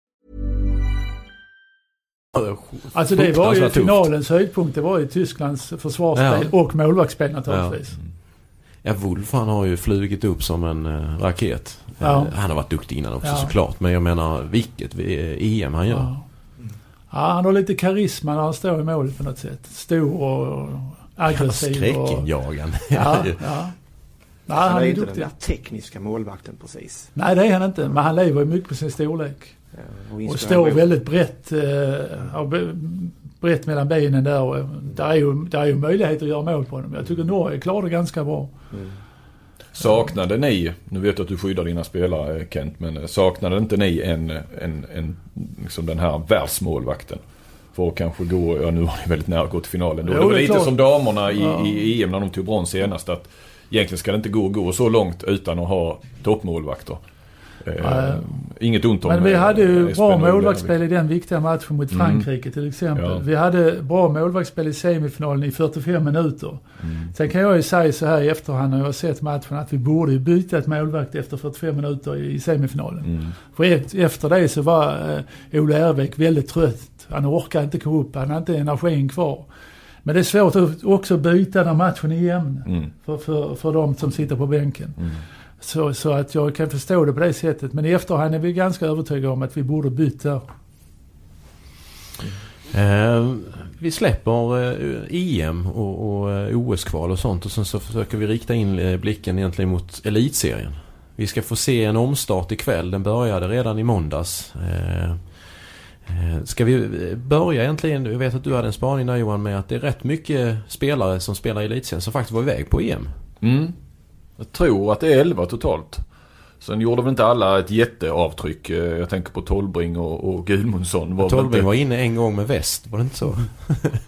A: Alltså det var ju finalens höjdpunkt. Det var ju Tysklands försvarsspel
C: Ja.
A: och målvaktsspel naturligtvis.
C: Ja, Wolf han har ju flugit upp som en uh, raket. Eh,
A: Ja.
C: han har varit duktig innan också
A: Ja.
C: såklart. Men jag menar vilket eh, EM han gör.
A: Ja. ja, han har lite karisma när han står i mål på något sätt. Stor och aggressiv. Och,
C: Skräckinjagande.
A: ja, ja. Nej,
B: Han
A: han
B: är
A: är
B: inte den
A: duktig.
B: där tekniska målvakten precis.
A: Nej, det är han inte. Men han lever ju mycket på sin storlek.
B: Ja,
A: Och
B: inspiration.
A: står väldigt brett, eh, brett mellan benen där. Och, eh, där, är ju, där är ju möjlighet att göra mål på honom. Jag tycker Norge klarade det ganska bra.
B: Mm.
D: Saknade ni, nu vet jag att du skyddar dina spelare Kent, men eh, saknade inte ni en, en, en liksom den här världsmålvakten? För att kanske gå, ja nu var ni väldigt nära att gå till finalen. Då.
A: Jo,
D: det var
A: det
D: lite
A: klart.
D: som damerna i,
A: Ja.
D: i EM när de tog brons senast. Att egentligen ska det inte gå att gå så långt utan att ha toppmålvakter. Eh, inget ont om
A: Men vi
D: eh,
A: hade ju
D: Espen
A: bra målvaktsspel i den viktiga matchen mot
D: Mm.
A: Frankrike till exempel.
D: Ja.
A: Vi hade bra målvaktsspel i semifinalen i 45 minuter.
D: Mm.
A: Sen kan jag ju säga så här i efterhand när jag har sett matchen att vi borde ju byta ett målvakt efter 45 minuter i semifinalen.
D: Mm.
A: För efter det så var eh, Ola Erbeck väldigt trött. Han orkade inte komma upp, han hade inte energin kvar. Men det är svårt att också byta när matchen är jämn.
D: Mm.
A: För, för, för de som sitter på bänken.
D: Mm.
A: Så, så att jag kan förstå det på det sättet. Men i efterhand är vi ganska övertygade om att vi borde byta.
C: Eh, vi släpper eh, EM och, och eh, OS-kval och sånt och sen så försöker vi rikta in eh, blicken egentligen mot elitserien. Vi ska få se en omstart ikväll. Den började redan i måndags. Eh, eh, Ska vi börja egentligen, jag vet att du hade en spaning där Johan med att det är rätt mycket spelare som spelar i elitserien som faktiskt var iväg på EM.
D: Mm. Jag tror att det är 11 totalt. Sen gjorde väl inte alla ett jätteavtryck. Eh, Jag tänker på Tolbring och, och Gudmundsson. Var
C: Tolbring
D: inte-
C: var inne en gång med väst, var det inte så?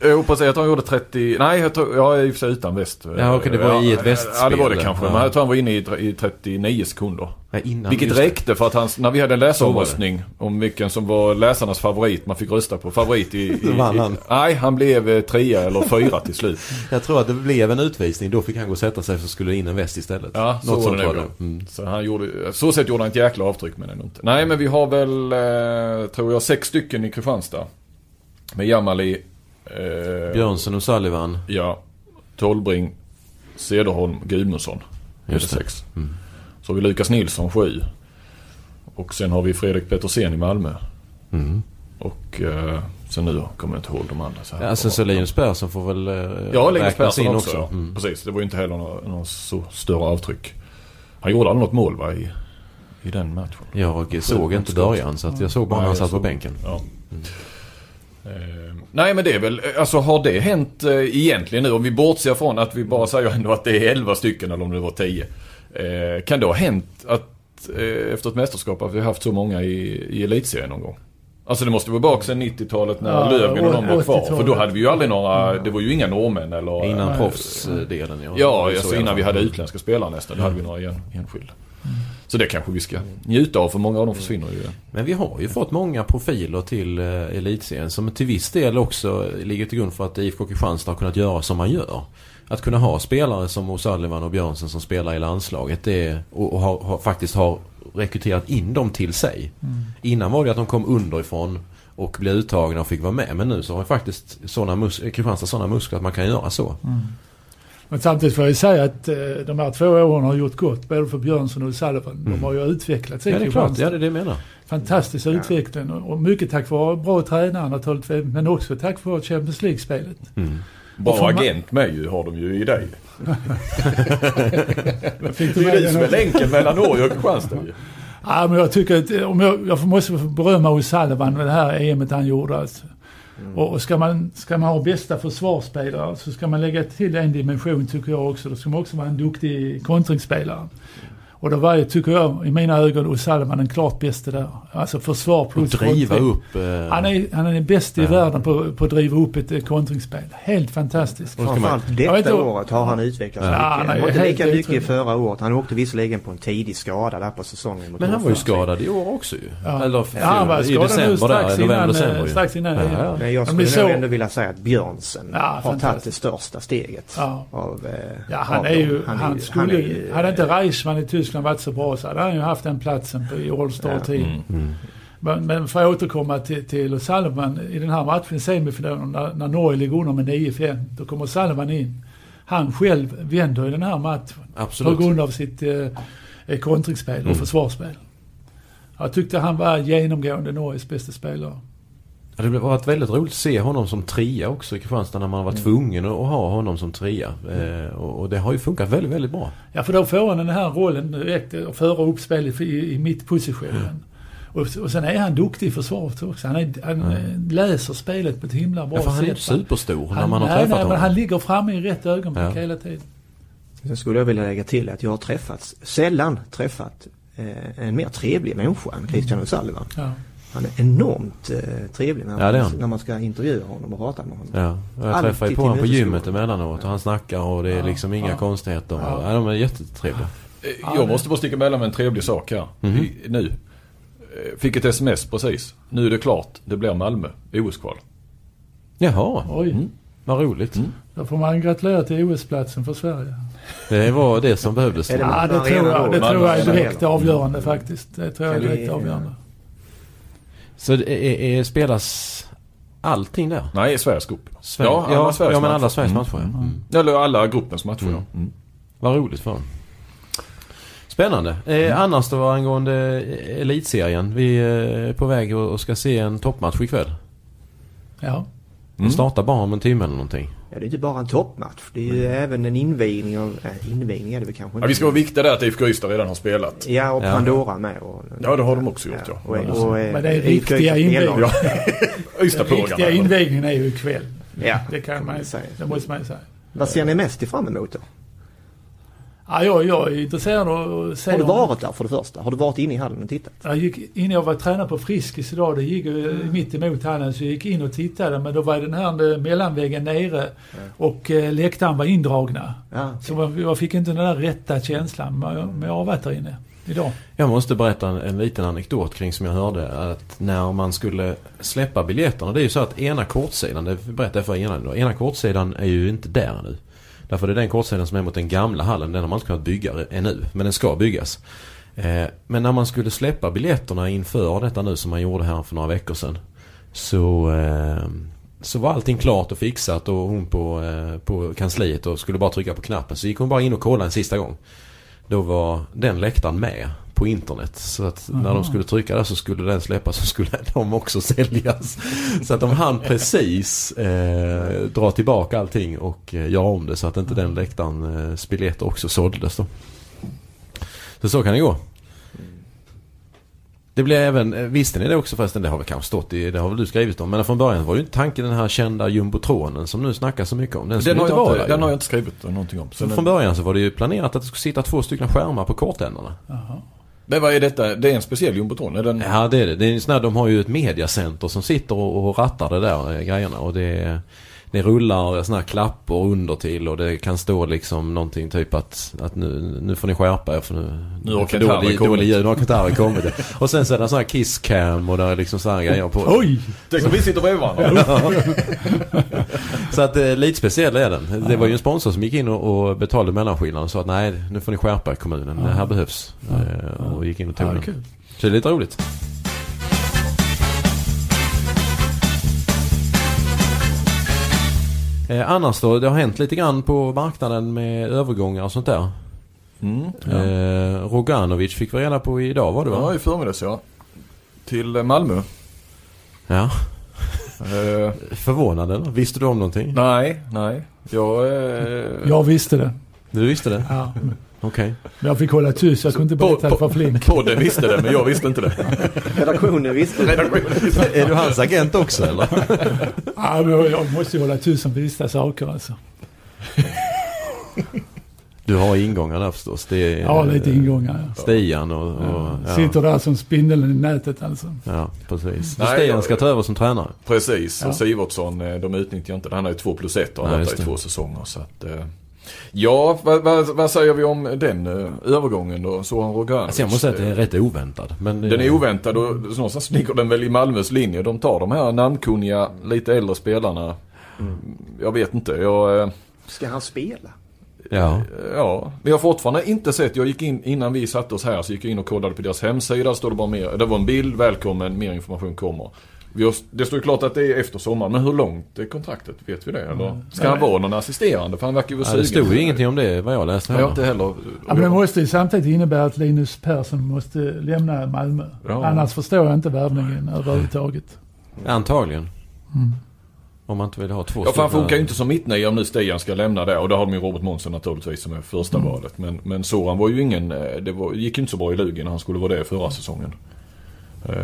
D: Jag hoppas jag tror han gjorde 30... Nej, jag tror, jag är i och för sig utan väst.
C: Ja, okej, det var i ett västspel.
D: Ja, det var det kanske.
C: Ja.
D: Men jag tror han var inne i 39 sekunder.
C: Innan,
D: Vilket
C: just
D: räckte för att han, när vi hade en läsaromröstning om vilken som var läsarnas favorit, man fick rösta på favorit i... i, i
C: han.
D: nej, han blev eh, trea eller fyra till slut.
C: Jag tror att det blev en utvisning. Då fick han gå och sätta sig så skulle det in en väst istället.
D: Ja, så
C: Något
D: var det
C: var det. Mm.
D: Så han gjorde, så sätt gjorde han ett jäkla avtryck men ändå inte. Nej men vi har väl, eh, tror jag, sex stycken i Kristianstad. Med Jamali, eh,
C: Björnsen och Sullivan.
D: Ja, Tolbring, Cederholm, Gudmundsson.
C: Just
D: det. sex.
C: Mm.
D: Så har vi Lukas Nilsson, sju. Och sen har vi Fredrik Petersen i Malmö.
C: Mm.
D: Och eh, sen nu kommer jag inte ihåg de andra. Så här.
C: Ja, sen så Linus Persson får väl eh,
D: Ja, Linus Persson
C: in
D: också.
C: också. Mm.
D: Precis, det var ju inte heller något, något så större avtryck. Han gjorde aldrig något mål va, i, i den matchen?
C: Jag såg inte början så att jag såg bara när han satt på bänken.
D: Ja. Eh, nej men det är väl, alltså har det hänt eh, egentligen nu om vi bortser från att vi bara säger ändå att det är 11 stycken eller om det var 10. Eh, kan det ha hänt att eh, efter ett mästerskap att vi har haft så många i, i elitserien någon gång? Alltså det måste vara bak sedan 90-talet när
A: Ja,
D: Löfgren och de var kvar.
A: 80-talet.
D: För då hade vi ju aldrig några, det var ju inga norrmän eller...
C: Innan proffsdelen ja.
D: Ja,
C: Så
D: alltså innan vi hade utländska spelare nästan. Då hade vi några en, enskilda. Så det kanske vi ska njuta av för många av dem försvinner ju.
C: Men vi har ju fått många profiler till eh, elitserien som till viss del också ligger till grund för att IFK Kristianstad har kunnat göra som man gör. Att kunna ha spelare som O'Sullivan och Björnsen som spelar i landslaget det, och, och har, har, faktiskt har rekryterat in dem till sig. Innan var det att de kom underifrån och blev uttagna och fick vara med. Men nu så har faktiskt såna mus- Kristianstad sådana muskler att man kan göra så.
A: Men samtidigt får jag ju säga att eh, de här två åren har gjort gott. Både för Björnsson och Sullivan. De har ju utvecklats i
C: Ja det är klart, ja det är det jag menar.
A: Fantastisk utveckling. Och mycket tack vare bra tränare naturligtvis. Men också tack vare Champions League-spelet.
C: Mm.
D: Bra agent med ju har de ju i dig. Det är ju du som är länken mellan Norge och Kristianstad ju.
A: Ja, men jag tycker att eh, om jag, jag måste berömma O'Sullivan med det här EMet han gjorde. Alltså. Och, och ska, man, ska man ha bästa försvarsspelare så ska man lägga till en dimension tycker jag också. Då ska man också vara en duktig kontringsspelare. Och då var ju, tycker jag, i mina ögon O'Sullivan den klart bästa där. Alltså försvar
C: Och
A: plus
C: driva
A: kontring.
C: upp... Eh,
A: Han är, han är bäst i
C: Ja.
A: världen på, på att driva upp ett eh, kontringsspel. Helt fantastiskt.
C: Och
B: Framförallt detta
A: inte-
B: året har han utvecklats
C: Ja.
B: mycket.
A: Han är
B: han var inte
A: helt
B: lika mycket förra året. Han åkte visserligen på en tidig skada där på säsongen. mot
C: Men han var ju skadad i år också ju.
A: Ja.
C: Eller
A: Ja, han var
C: i
A: skadad nu
C: december
A: strax
C: där, november,
A: innan,
C: december
A: eh, strax innan
C: Ja, ja.
B: Men jag
A: Men
B: skulle
A: vi
B: nog
A: såg-
B: ändå vilja säga att Björnsen
A: Ja,
B: har tagit det största steget.
A: Ja.
B: Av, eh,
A: Ja, han
B: av
A: är ju, han,
B: är-
A: skulle,
B: han är ju-
A: hade inte Reichmann i Tyskland varit så bra så hade han ju haft den platsen på, i All-Star-team.
D: Mm.
C: Mm.
A: Men, men för att återkomma till, till Salman i den här matchen i semifinalen när, när Norge ligger under med 9-5. Då kommer Salman in. Han själv vänder i den här matchen
C: Absolut.
A: på grund av sitt eh, eh, kontringsspel och
C: Mm.
A: försvarsspel. Jag tyckte han var genomgående Norges bästa spelare.
C: Ja, det har varit väldigt roligt att se honom som trea också i Kristianstad när man var tvungen att ha honom som trea. Eh, och, och det har ju funkat väldigt, väldigt bra.
A: Ja, för då får han den här rollen direkt att föra upp spelet i, i mittpositionen. Och, och sen är han duktig i försvaret också. Han, är, han eh, läser spelet på ett himla bra
C: Ja, för han är
A: sätt.
C: inte superstor när
A: Han-
C: man har
A: nej,
C: träffat
A: nej,
C: honom.
A: men han ligger framme i rätt ögonblick
C: Ja.
A: hela tiden.
B: Sen skulle jag vilja lägga till att jag har träffat, sällan träffat eh, en mer trevlig människa än Christian O'Sullivan.
A: Ja.
B: Han är enormt eh, trevlig när,
C: Ja,
B: man, när man ska intervjua honom och prata med honom.
C: Ja, jag
B: Alltid
C: träffar ju på honom på gymmet emellanåt och han snackar och det är
A: Ja,
C: liksom inga
A: ja.
C: konstigheter.
A: Ja.
C: Ja. de är jättetrevliga.
D: Eh, Jag måste bara sticka emellan med en trevlig sak här.
C: Mhm.
D: I, nu. Eh, Fick ett sms precis. Nu är det klart. Det blir Malmö. OS-kval.
C: Jaha,
A: Oj,
C: Mm. vad roligt.
D: Mm.
A: då får man gratulera till OS-platsen för Sverige.
C: Det var det som behövdes.
A: Ja, det tror jag, det tror jag är direkt avgörande faktiskt. Det tror jag är direkt avgörande.
C: Så det är, är, spelas allting där?
D: Nej, Sveriges grupp.
C: Sverige.
D: Ja, alla
C: ja,
D: Sveriges
C: ja, men alla
D: matcher.
C: Sveriges
D: Mm.
C: matcher. ja. Mm.
D: Eller alla gruppens matcher.
C: Mm.
D: ja. Mm.
C: Vad roligt för dem. Spännande. Eh, annars då angående eh, elitserien. Vi är på väg och och ska se en toppmatch ikväll.
A: Ja.
C: Den startar bara om en timme eller någonting.
B: Ja, det är inte bara en toppmatch. Det är ju även en invigning av... Äh, invigning är det väl kanske
D: Ja, vi ska vara viktiga där att IFK Ystad redan har spelat.
B: Ja, och
C: Ja.
B: Pandora med. Och,
D: Ja, det har de också gjort, ja.
B: Och, och, och,
A: Men det är
B: Ystad
A: invigningar.
D: Ja.
A: Den riktiga invigningen är ju ikväll.
B: Ja,
A: Det kan man ju
B: säga.
A: Det måste man ju säga.
B: Vad ser ni mest fram emot då?
A: Ja, jag, jag är intresserad av att se
B: Har du varit där för det första? Har du varit inne i hallen och tittat?
A: Jag gick, innan jag var tränare på Friskis idag, det gick ju mitt emot hallen, så jag gick in och tittade. Men då var den här mellanväggen nere och eh, läktaren var indragna.
B: Ja,
A: Så jag, jag fick inte den där rätta känslan. Men jag, men jag har varit där inne idag.
C: Jag måste berätta en, en liten anekdot kring som jag hörde. Att när man skulle släppa biljetterna. Det är ju så att ena kortsidan, det berättade jag för innan då. Ena kortsidan är ju inte där nu. Därför det är den kortsidan som är mot den gamla hallen. Den har man inte kunnat bygga ännu. Men den ska byggas. Eh, men när man skulle släppa biljetterna inför detta nu som man gjorde här för några veckor sedan. Så, eh, så var allting klart och fixat och hon på, eh, på kansliet och skulle bara trycka på knappen. Så gick hon bara in och kollade en sista gång. Då var den läktaren med på internet. Så att när
A: Aha.
C: de skulle trycka där så skulle den släppas så skulle de också säljas. Så att de hann precis eh, dra tillbaka allting och eh, göra om det så att inte den läktarens biljetter också såldes då. Så så kan det gå. Det blir även, eh, visste ni det också förresten? Det har väl kanske stått i, det har väl du skrivit om. Men från början var ju inte tanken den här kända jumbotronen som nu snackas så mycket om. Den,
D: Den har,
C: inte
D: jag inte,
C: där
D: den har jag inte skrivit någonting om. Så
C: Så
D: den,
C: från början så var det ju planerat att det skulle sitta två stycken skärmar på kortändarna.
A: Jaha
D: men vad är detta? Det är en speciell jumbotron? Är den...
C: Ja det är det. det är en sån här, de har ju ett mediacenter som sitter och, och rattar det där eh, grejerna. Och det, är, det rullar såna här klappor under till och det kan stå liksom någonting typ att, att nu, nu får ni skärpa er för nu,
D: Nu har
C: dålig,
D: kommit.
C: dålig ljud. Nu har Qatar kommit. Och sen så är det sån här kisscam och det är liksom så här grejer på.
A: Oj!
D: Tänk om vi sitter bredvid varandra.
C: Så att eh, lite speciell är den. Det var ju en sponsor som gick in och, och betalade mellanskillnaden och sa att nej nu får ni skärpa er kommunen. Det här behövs. Eh, och gick in och tog
A: Ja,
C: den. Så det är lite roligt. Eh, annars då, det har hänt lite grann på marknaden med övergångar och sånt där.
D: Mm.
C: Eh, Roganovic fick vi reda på idag var det va?
D: Ja, i förmiddags ja. Till eh, Malmö.
C: Ja.
D: Eh,
C: Förvånad eller? Visste du om någonting?
D: nej, nej. Jag... Eh,
A: Jag visste det.
C: Du visste det?
A: Ja.
C: Okej.
A: Men jag fick hålla tyst, jag kunde inte berätta det för Flink.
D: Podden visste det, men jag visste inte det.
B: Redaktionen visste det.
C: är du hans agent också eller?
A: Ja, men jag måste ju hålla tyst om vissa saker alltså.
C: Du har ingångar där förstås. Det är,
A: Ja, lite ingångar. ja.
C: Stian och... och ja.
A: Sitter där som spindeln i nätet alltså.
C: Ja, precis.
D: Nej,
C: Stian ska ta över som tränare.
D: Precis,
A: Ja.
D: och Sivertsson, eh, de utnyttjar inte. Han har ju två plus ett och har
C: Ja,
D: där i
C: det.
D: två säsonger. Så att, eh, ja, vad, vad, vad säger vi om den eh, övergången då? Soran Roganovic?
C: Alltså jag måste säga att det är rätt oväntad. Men
D: Den är oväntad och någonstans ligger den väl i Malmös linje. De tar de här namnkunniga, lite äldre spelarna. Jag vet inte, jag... eh,
B: Ska han spela?
C: Ja.
D: Ja, vi har fortfarande inte sett. Jag gick in innan vi satte oss här så gick jag in och kollade på deras hemsida. Står det bara mer. Det var en bild, välkommen, mer information kommer. Vi har, det står ju klart att det är efter sommaren, men hur långt är kontraktet? Vet vi det? Eller ska han vara någon assisterande? För han verkar ju vara
C: ja det stod ju ingenting om det vad jag läste
D: Jag inte
C: heller.
A: Ja, men det måste ju samtidigt innebära att Linus Persson måste lämna Malmö.
D: Ja.
A: Annars förstår jag inte värvningen överhuvudtaget.
C: Antagligen.
A: Mm.
C: Om man inte vill ha två
D: Ja, för han funkar ju inte som mittnia om nu Stian ska lämna där. Och då har de ju Robert Månsson naturligtvis som är första
C: Mm.
D: valet. Men, men Soran var ju ingen... eh, Det var, gick ju inte så bra i Lugen när han skulle vara det förra säsongen. Uh,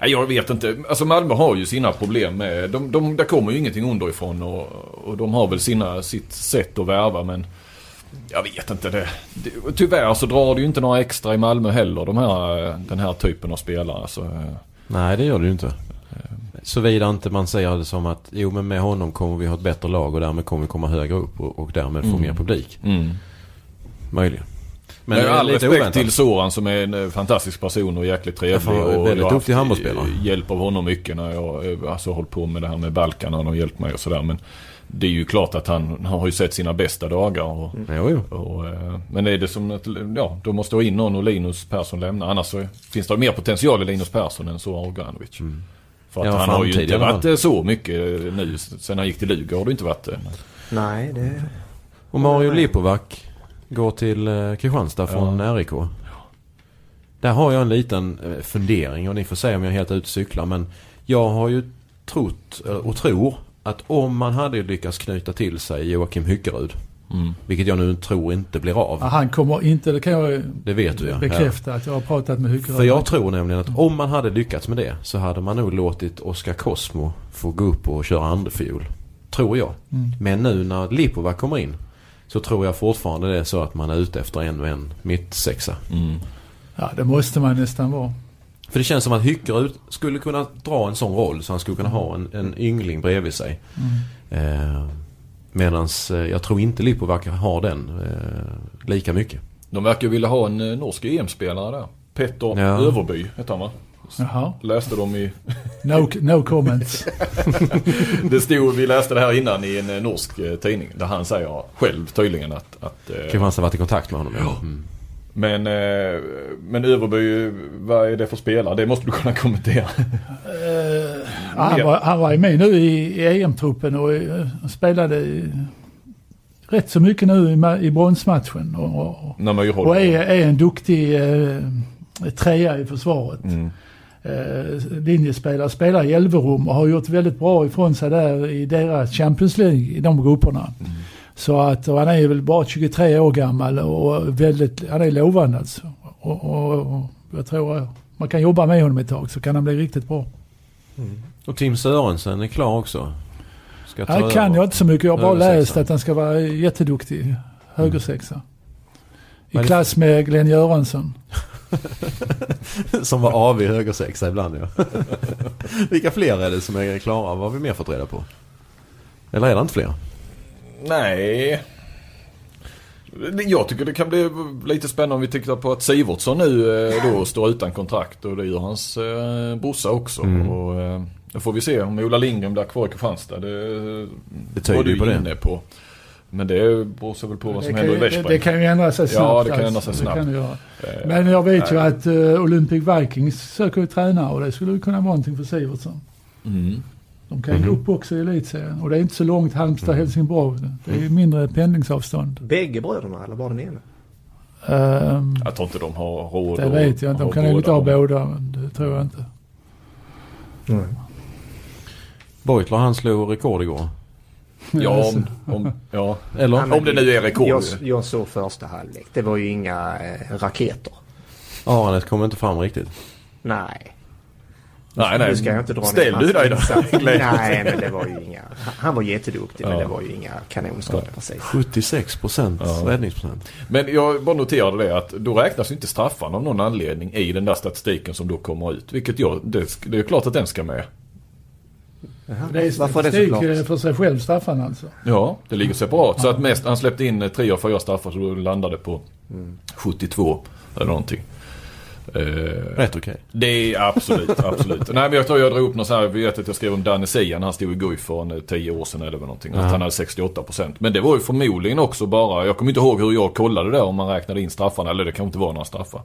D: jag vet inte. Alltså Malmö har ju sina problem med... De, de, där kommer ju ingenting underifrån och, och de har väl sina, sitt sätt att värva men... Jag vet inte det. det. Tyvärr så drar det ju inte några extra i Malmö heller de här, den här typen av spelare. Så, eh,
C: Nej, det gör det ju inte. Såvida inte man säger det som att jo men med honom kommer vi ha ett bättre lag och därmed kommer vi komma högre upp och, och därmed få
D: Mm.
C: mer publik.
D: mm.
C: Möjligen.
D: Men med
C: är
D: all respekt
C: oväntat.
D: till Soran som är en eh, fantastisk person och jäkligt trevlig.
C: Ja,
D: och
C: väldigt duktig handbollsspelare.
D: hjälp av honom mycket när jag eh, alltså, hållit på med det här med Balkan. Han har hjälpt mig och sådär. Men det är ju klart att han, han har ju sett sina bästa dagar. Och,
C: Jo, jo.
D: och, eh, men är det som att, ja, då måste ha in någon och Linus Persson lämna. Annars så finns det mer potential i Linus Persson än Soran Roganovic. För att
C: Ja,
D: han har ju inte varit så mycket nu. Sen han gick till Luga har det inte varit det.
B: Nej, det...
C: Och Mario Lipovac går till eh, Kristianstad från
D: Ja.
C: RIK. Där har jag en liten eh, fundering och ni får säga om jag är helt ute cyklar. Men jag har ju trott eh, och tror att om man hade lyckats knyta till sig Joakim Hyckerud.
D: Mm.
C: Vilket jag nu tror inte blir av.
A: Ja, Han kommer inte, det kan jag
C: Det vet du ja.
A: bekräfta att jag har pratat med Hyckerud.
C: För jag tror nämligen att om man hade lyckats med det så hade man nog låtit Oskar Cosmo få gå upp och köra andrefiol. Tror jag.
A: Mm.
C: Men nu när Lipovac kommer in så tror jag fortfarande det är så att man är ute efter en och en mittsexa.
D: Mm.
A: Ja, det måste man nästan vara.
C: För det känns som att Hyckerud skulle kunna dra en sån roll så han skulle kunna ha en, en yngling bredvid sig. Eh, Medan eh, jag tror inte Lipovac har den eh, lika mycket.
D: De verkar vilja ha en eh, norsk EM-spelare där. Petter
C: Ja.
D: Överby heter han va?
A: Jaha.
D: Läste de i...
A: No, no comments.
D: Det stod, vi läste det här innan i en eh, norsk eh, tidning. Där han säger själv tydligen att... att eh,
C: Kristianstad har varit i kontakt med honom. Ja. Mm.
D: men, men Överby, vad är det för spelare? Det måste du kunna kommentera.
A: Eh, han, var, han var ju med nu i, i EM-truppen och spelade i, rätt så mycket nu i, i bronsmatchen. Och, och, och är, är en duktig eh, trea i försvaret.
D: mm.
A: Eh, linjespelare, spelar i Elverum och har gjort väldigt bra ifrån sig där i deras Champions League, i de grupperna.
D: Mm.
A: Så att och han är väl bara 23 år gammal och väldigt, han är lovande alltså. Och, och, och jag tror man kan jobba med honom ett tag så kan han bli riktigt bra.
C: Och Tim Sörensen är klar också. Ska ta
A: Han kan jag inte så mycket. Jag har bara läst att han ska vara jätteduktig högersexa. I
C: är det
A: klass med Glenn Göransson.
C: Som var AV i högersexa ibland ja. Vilka fler är det som är klara? Vad har vi mer fått reda på? Eller är det inte fler?
D: Nej. Jag tycker det kan bli lite spännande om vi tittar på att Sivertsson nu eh, då står utan kontrakt och det gör hans eh, brorsa också.
C: Mm.
D: Och, eh, då får vi se om Ola Lindgren blir kvar i Kristianstad. Det,
C: Det
D: var du
C: ju på det.
D: på. Men det beror så väl på vad som
A: det,
D: händer i
A: ju- det, det kan ju ändra sig snabbt.
D: Ja, det kan
A: alltså.
D: ändra sig
A: Det
D: snabbt.
A: det.
D: Eh,
A: Men jag vet ju
D: nej.
A: att uh, Olympic Vikings söker ju tränare och det skulle ju kunna vara någonting för Sivertsson.
D: Mm.
A: De kan ju gå
C: Mhm.
A: upp också i elitserien. Och det är inte så långt Halmstad-Helsingborg. Det är ju mindre pendlingsavstånd.
B: Bägge bröderna eller bara den ena?
A: Ehm,
D: Jag tror inte de har råd
A: det vet jag inte. De kan nog inte ha
D: båda.
A: båda. men Det tror jag inte.
B: Mm.
C: Beutler han slog rekord igår.
D: Ja, om, om, ja.
C: Eller?
B: Ja, men
D: om det nu är rekord.
B: Jag, jag såg första halvlek. Det var ju inga eh, raketer.
C: Aranet kom inte fram riktigt.
B: Nej.
D: Nej, nej.
B: Nu ska jag inte dra
D: Ställ du dig då.
B: Nej, men det var ju inga... Han var jätteduktig men
D: Ja.
B: det var ju inga kanonskott precis.
C: 76 procent
D: Ja.
C: räddningsprocent.
D: Men jag bara noterade det att då räknas ju inte straffarna av någon anledning i den där statistiken som då kommer ut. Vilket jag, det, det är klart att den ska med.
A: Det är
B: Varför är det så klart?
A: eh, för sig själv, Staffan alltså.
D: Ja, det ligger separat. Så att mest, han släppte in eh, tre av fyra straffar så landade på
B: Mm.
D: 72 eller någonting. Eh,
C: Rätt okej.
D: det är absolut, absolut. Nej men jag tror jag drog upp något så här, jag vet att jag skrev om Danne Sia när han stod i Guif för en, eh, 10 år sedan eller någonting. Att han hade 68%. Men det var ju förmodligen också bara, jag kommer inte ihåg hur jag kollade det om man räknade in straffarna. Eller det kan inte vara några straffar.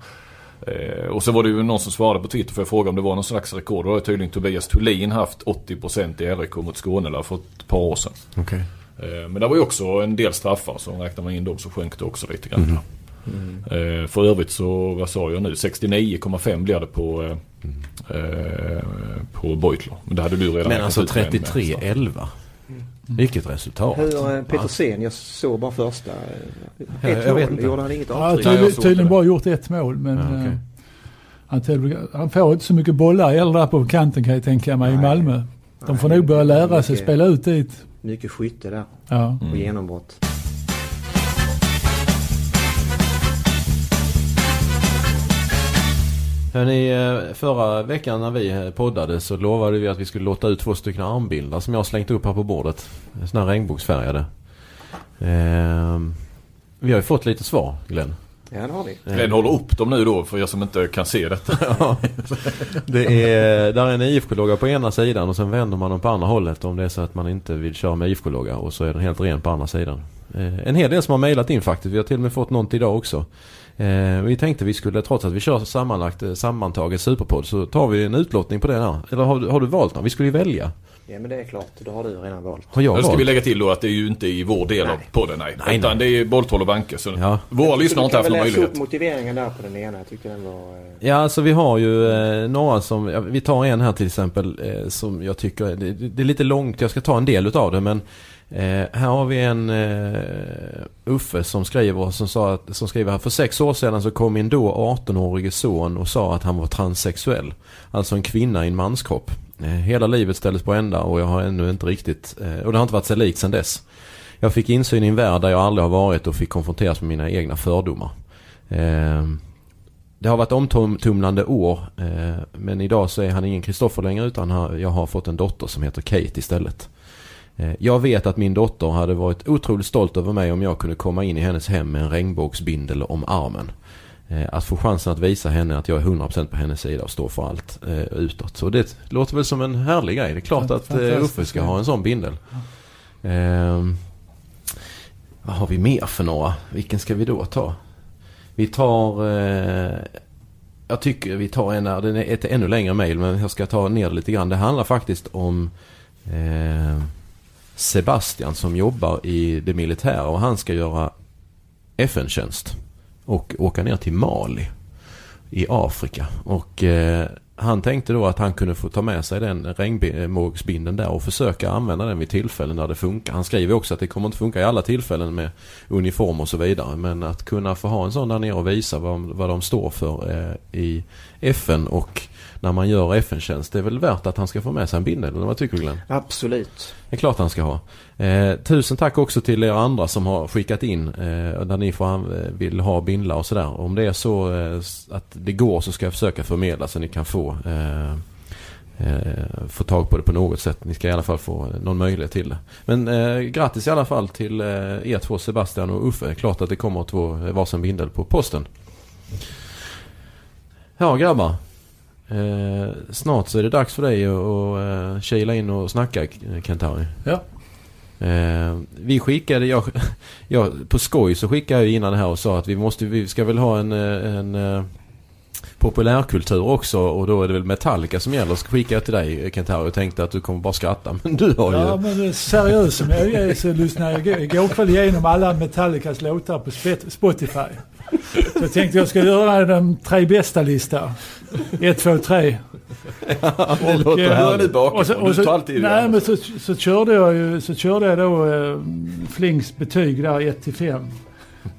D: Eh, och så var det ju någon som svarade på Twitter för jag frågade om det var någon slags rekord. Då har tydligen Tobias Thulin haft 80% i RIK mot Skåne för ett par år sedan.
C: Okej.
D: Eh, Men det var ju också en del straffar så räknar man in dem så sjönk det också lite grann. Eh, För övrigt så, vad sa jag nu, 69,5 blir det på, eh, eh, på Beutler. Men det hade du redan
C: Men alltså
D: ut med en- med straff.
C: 33-11. Vilket resultat.
B: Hur, eh, Petersen, jag såg bara första. eh,
C: Ja,
B: Ett
C: jag vet
B: mål,
C: inte.
B: gjorde han inget avtryck?
A: har
D: Nej,
A: tydligen, tydligen bara gjort ett mål men
C: Ja, okej.
A: eh, han, till- han får inte så mycket bollar heller där på kanten kan jag tänka mig i
B: Nej.
A: Malmö. De får
B: Nej,
A: nog börja lära sig
B: mycket-
A: spela ut dit.
B: Mycket skytte där
A: Ja.
B: och genombrott.
C: Hörrni, eh, förra veckan när vi eh, poddade så lovade vi att vi skulle låta ut två stycken armbilder som jag har slängt upp här på bordet. Sådana här regnbågsfärgade. Ehm, vi har ju fått lite svar, Glenn.
B: Ja, det har vi.
D: Glenn håller upp dem nu då för er som inte kan se detta.
C: Ja. Det är, där är en IFK-logga på ena sidan och sen vänder man dem på andra hållet om det är så att man inte vill köra med IFK-logga och så är den helt ren på andra sidan. Eh, En hel del som har mejlat in faktiskt. Vi har till och med fått något idag också. Eh, Vi tänkte vi skulle, trots att vi kör sammanlagt eh, sammantaget superpodd så tar vi en utlottning på det här. Eller har, du- har du valt någon? Vi skulle ju välja.
B: Ja, men det är klart. Det har du redan valt.
C: Har jag
D: Nu ska
C: valt?
D: vi lägga till då att det är ju inte i vår del av
B: Nej.
D: podden nej.
C: Nej,
D: Utan
C: nej.
D: det är Bolltroll och Banke. Så
C: Ja.
D: våra lyssnare har inte haft någon möjlighet.
B: upp motiveringen där på den ena. Jag tyckte den var... eh,
C: Ja, alltså vi har ju eh, några som, ja, vi tar en här till exempel eh, som jag tycker, det, det är lite långt, jag ska ta en del utav det men eh, här har vi en eh, Uffe som skriver, som, sa att, som skriver här, för sex år sedan så kom min då 18-årige son och sa att han var transsexuell. Alltså en kvinna i en manskropp. Eh, hela livet ställdes på ända och jag har ännu inte riktigt, eh, och det har inte varit sig likt sedan dess. Jag fick insyn i en värld där jag aldrig har varit och fick konfronteras med mina egna fördomar. Eh, det har varit omtumlande år eh, men idag så är han ingen Kristoffer längre utan jag har fått en dotter som heter Kate istället. Eh, jag vet att min dotter hade varit otroligt stolt över mig om jag kunde komma in i hennes hem med en regnbågsbindel om armen. Eh, att få chansen att visa henne att jag är 100% på hennes sida och står för allt eh, utåt. Så det låter väl som en härlig grej. Det är klart att Uffe ska ha en sån bindel. Ehm, vad har vi mer för några? Vilken ska vi då ta? Vi tar... Eh, jag tycker vi tar en. Den är ett ännu längre mail men jag ska ta ner det lite grann. Det handlar faktiskt om eh, Sebastian som jobbar i det militära och han ska göra FN-tjänst. Och åka ner till Mali i Afrika. Och eh, han tänkte då att han kunde få ta med sig den regnbågsbindeln där och försöka använda den vid tillfällen när det funkar. Han skriver också att det kommer inte funka i alla tillfällen med uniform och så vidare. Men att kunna få ha en sån där nere och visa vad, vad de står för eh, i FN och när man gör FN-tjänst. Det är väl värt att han ska få med sig en bindel, eller vad tycker du Glenn?
B: Absolut.
C: Det är klart han ska ha. Eh, tusen tack också till er andra som har skickat in eh, där ni får, eh, vill ha bindlar och sådär. Om det är så eh, att det går så ska jag försöka förmedla så ni kan få eh, eh, få tag på det på något sätt. Ni ska i alla fall få någon möjlighet till det. Men eh, grattis i alla fall till eh, er två Sebastian och Uffe. Klart att det kommer två varsin bindel på posten. Ja grabbar. Eh, snart så är det dags för dig att, uh, kila in och snacka Kentari.
A: Ja.
C: Eh, vi skickade, jag, jag, på skoj så skickade jag innan det här och sa att vi måste, vi ska väl ha en, en, en populärkultur också och då är det väl Metallica som gäller. Skickade jag till dig Kentaro och tänkte att du kommer bara skratta. Men du har ju...
A: Ja men seriöst som jag är så lyssnade jag igår kväll igenom alla Metallicas låtar på Spotify. Så jag tänkte jag ska göra de tre bästa lista. Ett, två, tre.
C: Ja, det och, låter härligt.
D: Och så, och så,
A: nej, men så, så, körde jag ju, så körde jag då eh, Flings betyg där 1 till 5.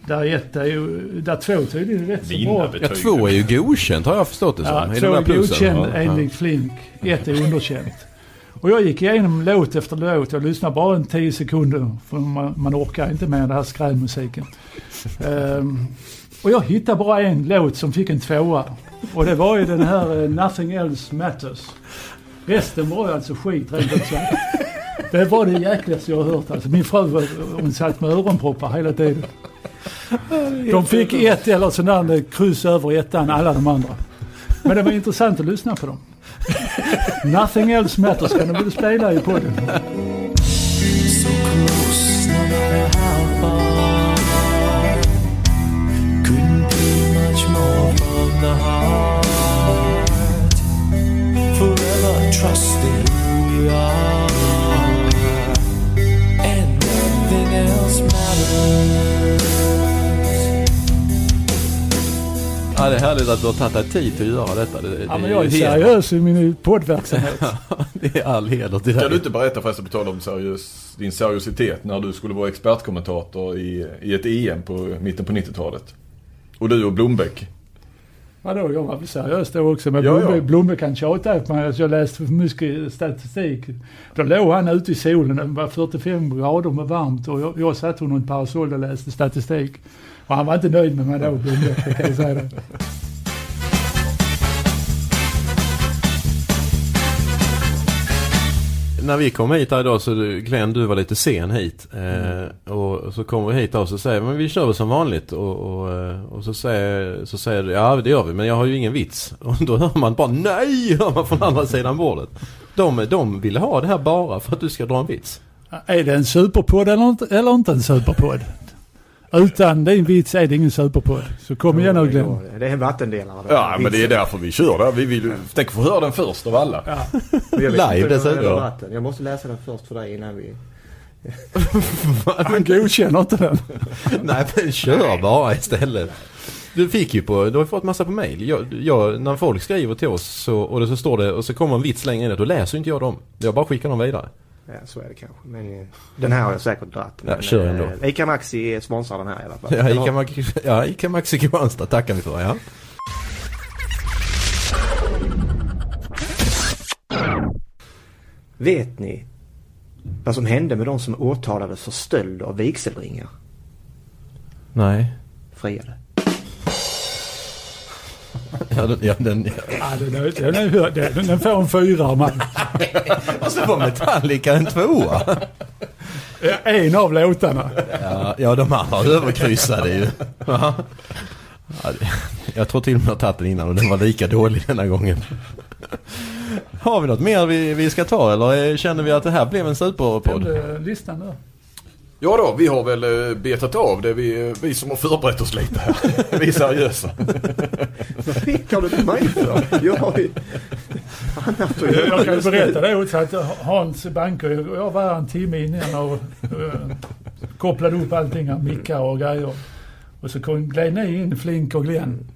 A: Där ett är ju, där två tydligen är rätt så bra.
C: Ja, två är ju godkänt har jag förstått det som.
A: Ja, två är godkänt enligt Flink. Ett är underkänt. Och jag gick igenom låt efter låt. Jag lyssnade bara en tio sekunder. För man, man orkar inte med den här skrävmusiken. um, och jag hittade bara en låt som fick en tvåa. Och det var ju den här uh, Nothing Else Matters. Resten var ju alltså skit rent ut sagt. Det var det jäkligaste jag har hört alltså. Min fru hon satt med öronproppar hela tiden. De fick ett eller sån där kryss över ettan, alla de andra. Men det var intressant att lyssna på dem. Nothing else matters kan de väl spela i podden. So close, no Ja, det är härligt att du har tagit dig tid till att göra detta. Det, ja, det men jag är seriös i min poddverksamhet. det är all heder till dig.
D: Kan du inte berätta förresten på tal om seriös, din seriositet när du skulle vara expertkommentator i, i ett EM på mitten på 90-talet? Och du och Blombeck.
A: Vadå, jag var väl seriös då också. Men ja, Blombeck, ja. Blombeck kan tjata på mig att jag läste för mycket statistik. Då låg han ute i solen, det var 45 grader med varmt och jag, jag satt under ett parasoll och läste statistik. Och han var inte nöjd med mig då, Blomberg, kan jag säga det.
C: När vi kom hit här idag så Glenn, du var lite sen hit. Mm. Eh, och så kommer vi hit och så säger men vi kör väl som vanligt. Och, och, eh, och så, säger, så säger du, ja det gör vi men jag har ju ingen vits. Och då hör man bara nej, hör man från andra sidan bordet. De, de vill ha det här bara för att du ska dra en vits.
A: Är det en superpodd eller inte, eller inte en superpodd? Utan din vits är det ingen superpodd. Så kom igen nu Glenn.
B: Det är en vattendelare.
D: Ja men det är därför vi kör där. Vi vill tänk få höra den först av alla.
B: Ja. Live dessutom. Jag måste läsa den först för dig innan vi...
A: Han godkänner inte den.
C: Nej men kör bara istället. Du fick ju på, du har fått massa på mail. Jag, jag, när folk skriver till oss så, och det så står det och så kommer en vits längre in då läser inte jag dem. Jag bara skickar dem vidare.
B: Ja, så är det kanske. Men eh, den här har jag säkert dratt.
C: Ja, kör ändå.
B: Eh, Ica Maxi sponsrar den här i alla fall.
C: Ja, Ica, Maxi, ja, Ica Maxi Kristianstad tackar vi för, ja.
B: Vet ni vad som hände med de som åtalades för stöld av vigselringar?
C: Nej.
B: Friade.
C: Ja, den, ja, den,
A: ja. den, den, den, den får en fyra man.
C: Och så var Metallica en tvåa.
A: En av låtarna.
C: Ja, ja de andra överkryssade ju. Ja. Jag tror till och med jag tagit den innan och den var lika dålig denna gången. Har vi något mer vi, vi ska ta eller känner vi att det här blev en superpodd?
A: Listan då?
D: Ja då, vi har väl eh, betat av det vi, vi som har förberett oss lite här. vi är seriösa.
B: Vad skickar du till mig för? Jag har ju
A: annat att göra. Jag kan berätta det också att Hans Banker, jag var här en timme innan och kopplade upp allting, mickar och grejer. Och så kom Glenn in, Flink och Glenn.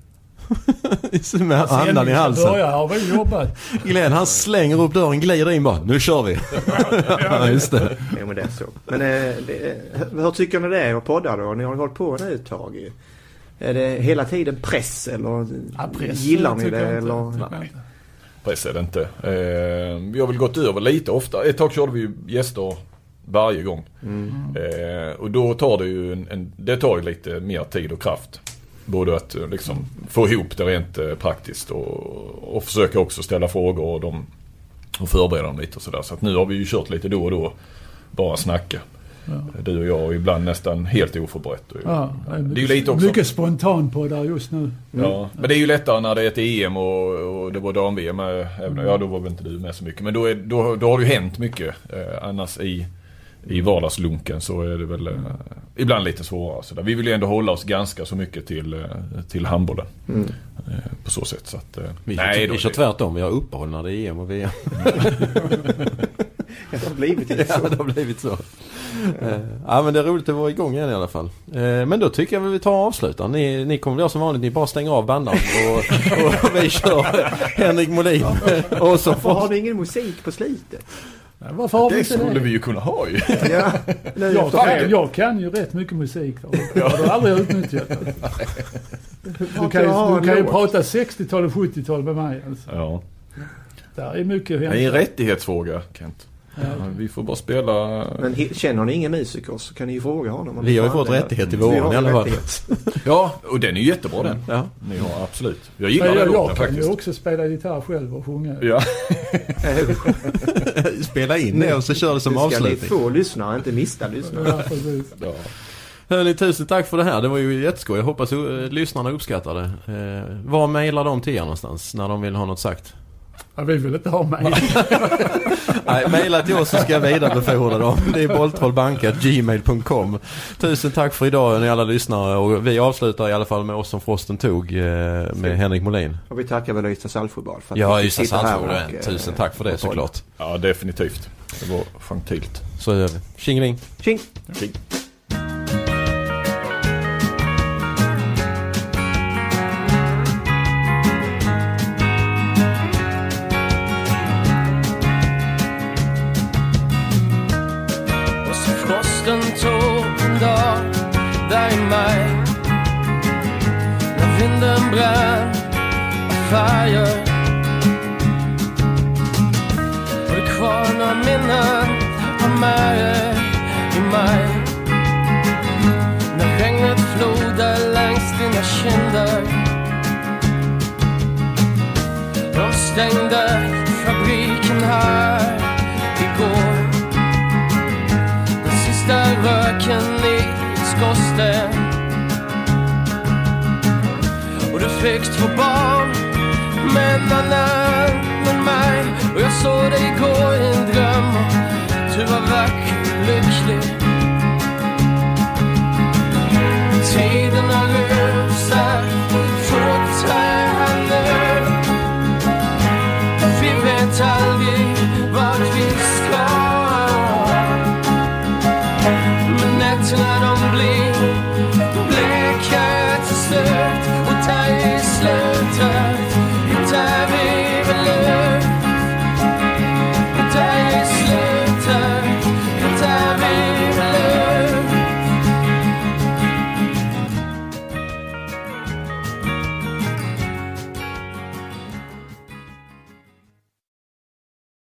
C: Med andan i halsen.
A: Vi jobbat.
C: Glenn han slänger upp dörren, glider in bara. Nu kör vi. ja, just det.
B: Jo men det är så. Men eh, det, hur tycker ni det är att podda då? Ni har ju hållit på nu ett tag ju. Är det hela tiden press eller
A: Ja, press,
B: gillar ni det? Eller?
A: Nej.
D: Press är det inte. Eh, vi har väl gått över lite ofta. Ett tag körde vi gäster varje gång. Eh, och då tar det ju en, en, det tar ju lite mer tid och kraft. Både att eh, liksom få ihop det rent eh, praktiskt och, och försöka också ställa frågor och, de, och förbereda dem lite och sådär. Så att nu har vi ju kört lite då och då. Bara snacka.
A: Ja.
D: Du och jag och ibland nästan helt oförberett.
A: Ja,
D: det är ju lite också.
A: Mycket spontan på där just nu.
D: Ja, men det är ju lättare när det är ett EM och, och det var dam-VM. Även, ja, då var väl inte du med så mycket. Men då, är, då, då har det ju hänt mycket. Eh, annars i, i vardagslunken så är det väl eh, ibland lite svårare. Så där. Vi vill ju ändå hålla oss ganska så mycket till, eh, till handbollen.
B: Mm.
D: Eh, på så sätt. Så att, eh,
C: Vi,
D: nej,
C: kör,
D: då,
C: vi kör tvärtom. Vi har uppehåll när det är EM och VM.
B: Det har blivit lite
C: Ja,
B: så.
C: det har blivit så. Ja men det är roligt att vara igång igen i alla fall. Men då tycker jag väl vi tar och avslutar. Ni, ni kommer göra som vanligt. Ni bara stänger av bandaren och, och vi kör Henrik Molin. Och så
B: Varför har ni ingen musik på slutet?
A: Ja, Varför har vi
D: det
A: inte
D: skulle
A: det?
D: vi ju kunna ha ju.
B: Ja,
A: Jag kan, jag kan ju rätt mycket musik. Det har aldrig utnyttjat. Du kan ju, du kan ju prata 60-tal och 70-tal med mig. Alltså.
D: Ja.
A: Där är mycket att
D: Det är en
A: hämta.
D: rättighetsfråga Kent.
A: Ja.
D: Vi får bara spela...
B: Men he- känner ni ingen musiker så kan ni ju fråga honom. om
C: Vi har ju fått rättighet i våren
B: har
C: i alla fall.
D: Ja, och den är ju jättebra den.
C: Ja.
D: Ni har absolut. Jag
A: Men
D: gillar
A: jag,
D: den
A: jag
D: låten
A: kan ju
D: faktiskt.
A: också spela gitarr själv och sjunga.
D: Ja.
C: Spela in det och så kör det som
B: Nu ska ni
C: avslutning.
B: få lyssnare, inte mista lyssnare.
A: Ja, precis.
D: ja.
C: Hörni, tusen tack för det här. Det var ju jätteskoj. Jag hoppas uh, lyssnarna uppskattar det. Eh, var mejlar de till er någonstans när de vill ha något sagt?
A: Ja, vi vill inte ha mig.
C: Nej, mejla till oss så ska jag vidarebefordra dem. Det är bolltrollbank.gmail.com Tusen tack för idag ni alla lyssnare och vi avslutar i alla fall med oss som frosten tog eh, med Henrik Molin.
B: Och vi tackar väl Ystad Saltsjöbad för att
C: Ja, Ystad Saltsjöbad.
B: eh,
C: Tusen tack för det såklart.
D: ja, definitivt. Det var gentilt.
C: Så gör vi. Tjingeling!
B: Tjing!
D: Tjing.
F: stängde fabriken här igår. Den sista röken i skorsten. Och du fick två barn med en annan med mig. Och jag såg dig gå i en dröm. Du var vacker och lycklig.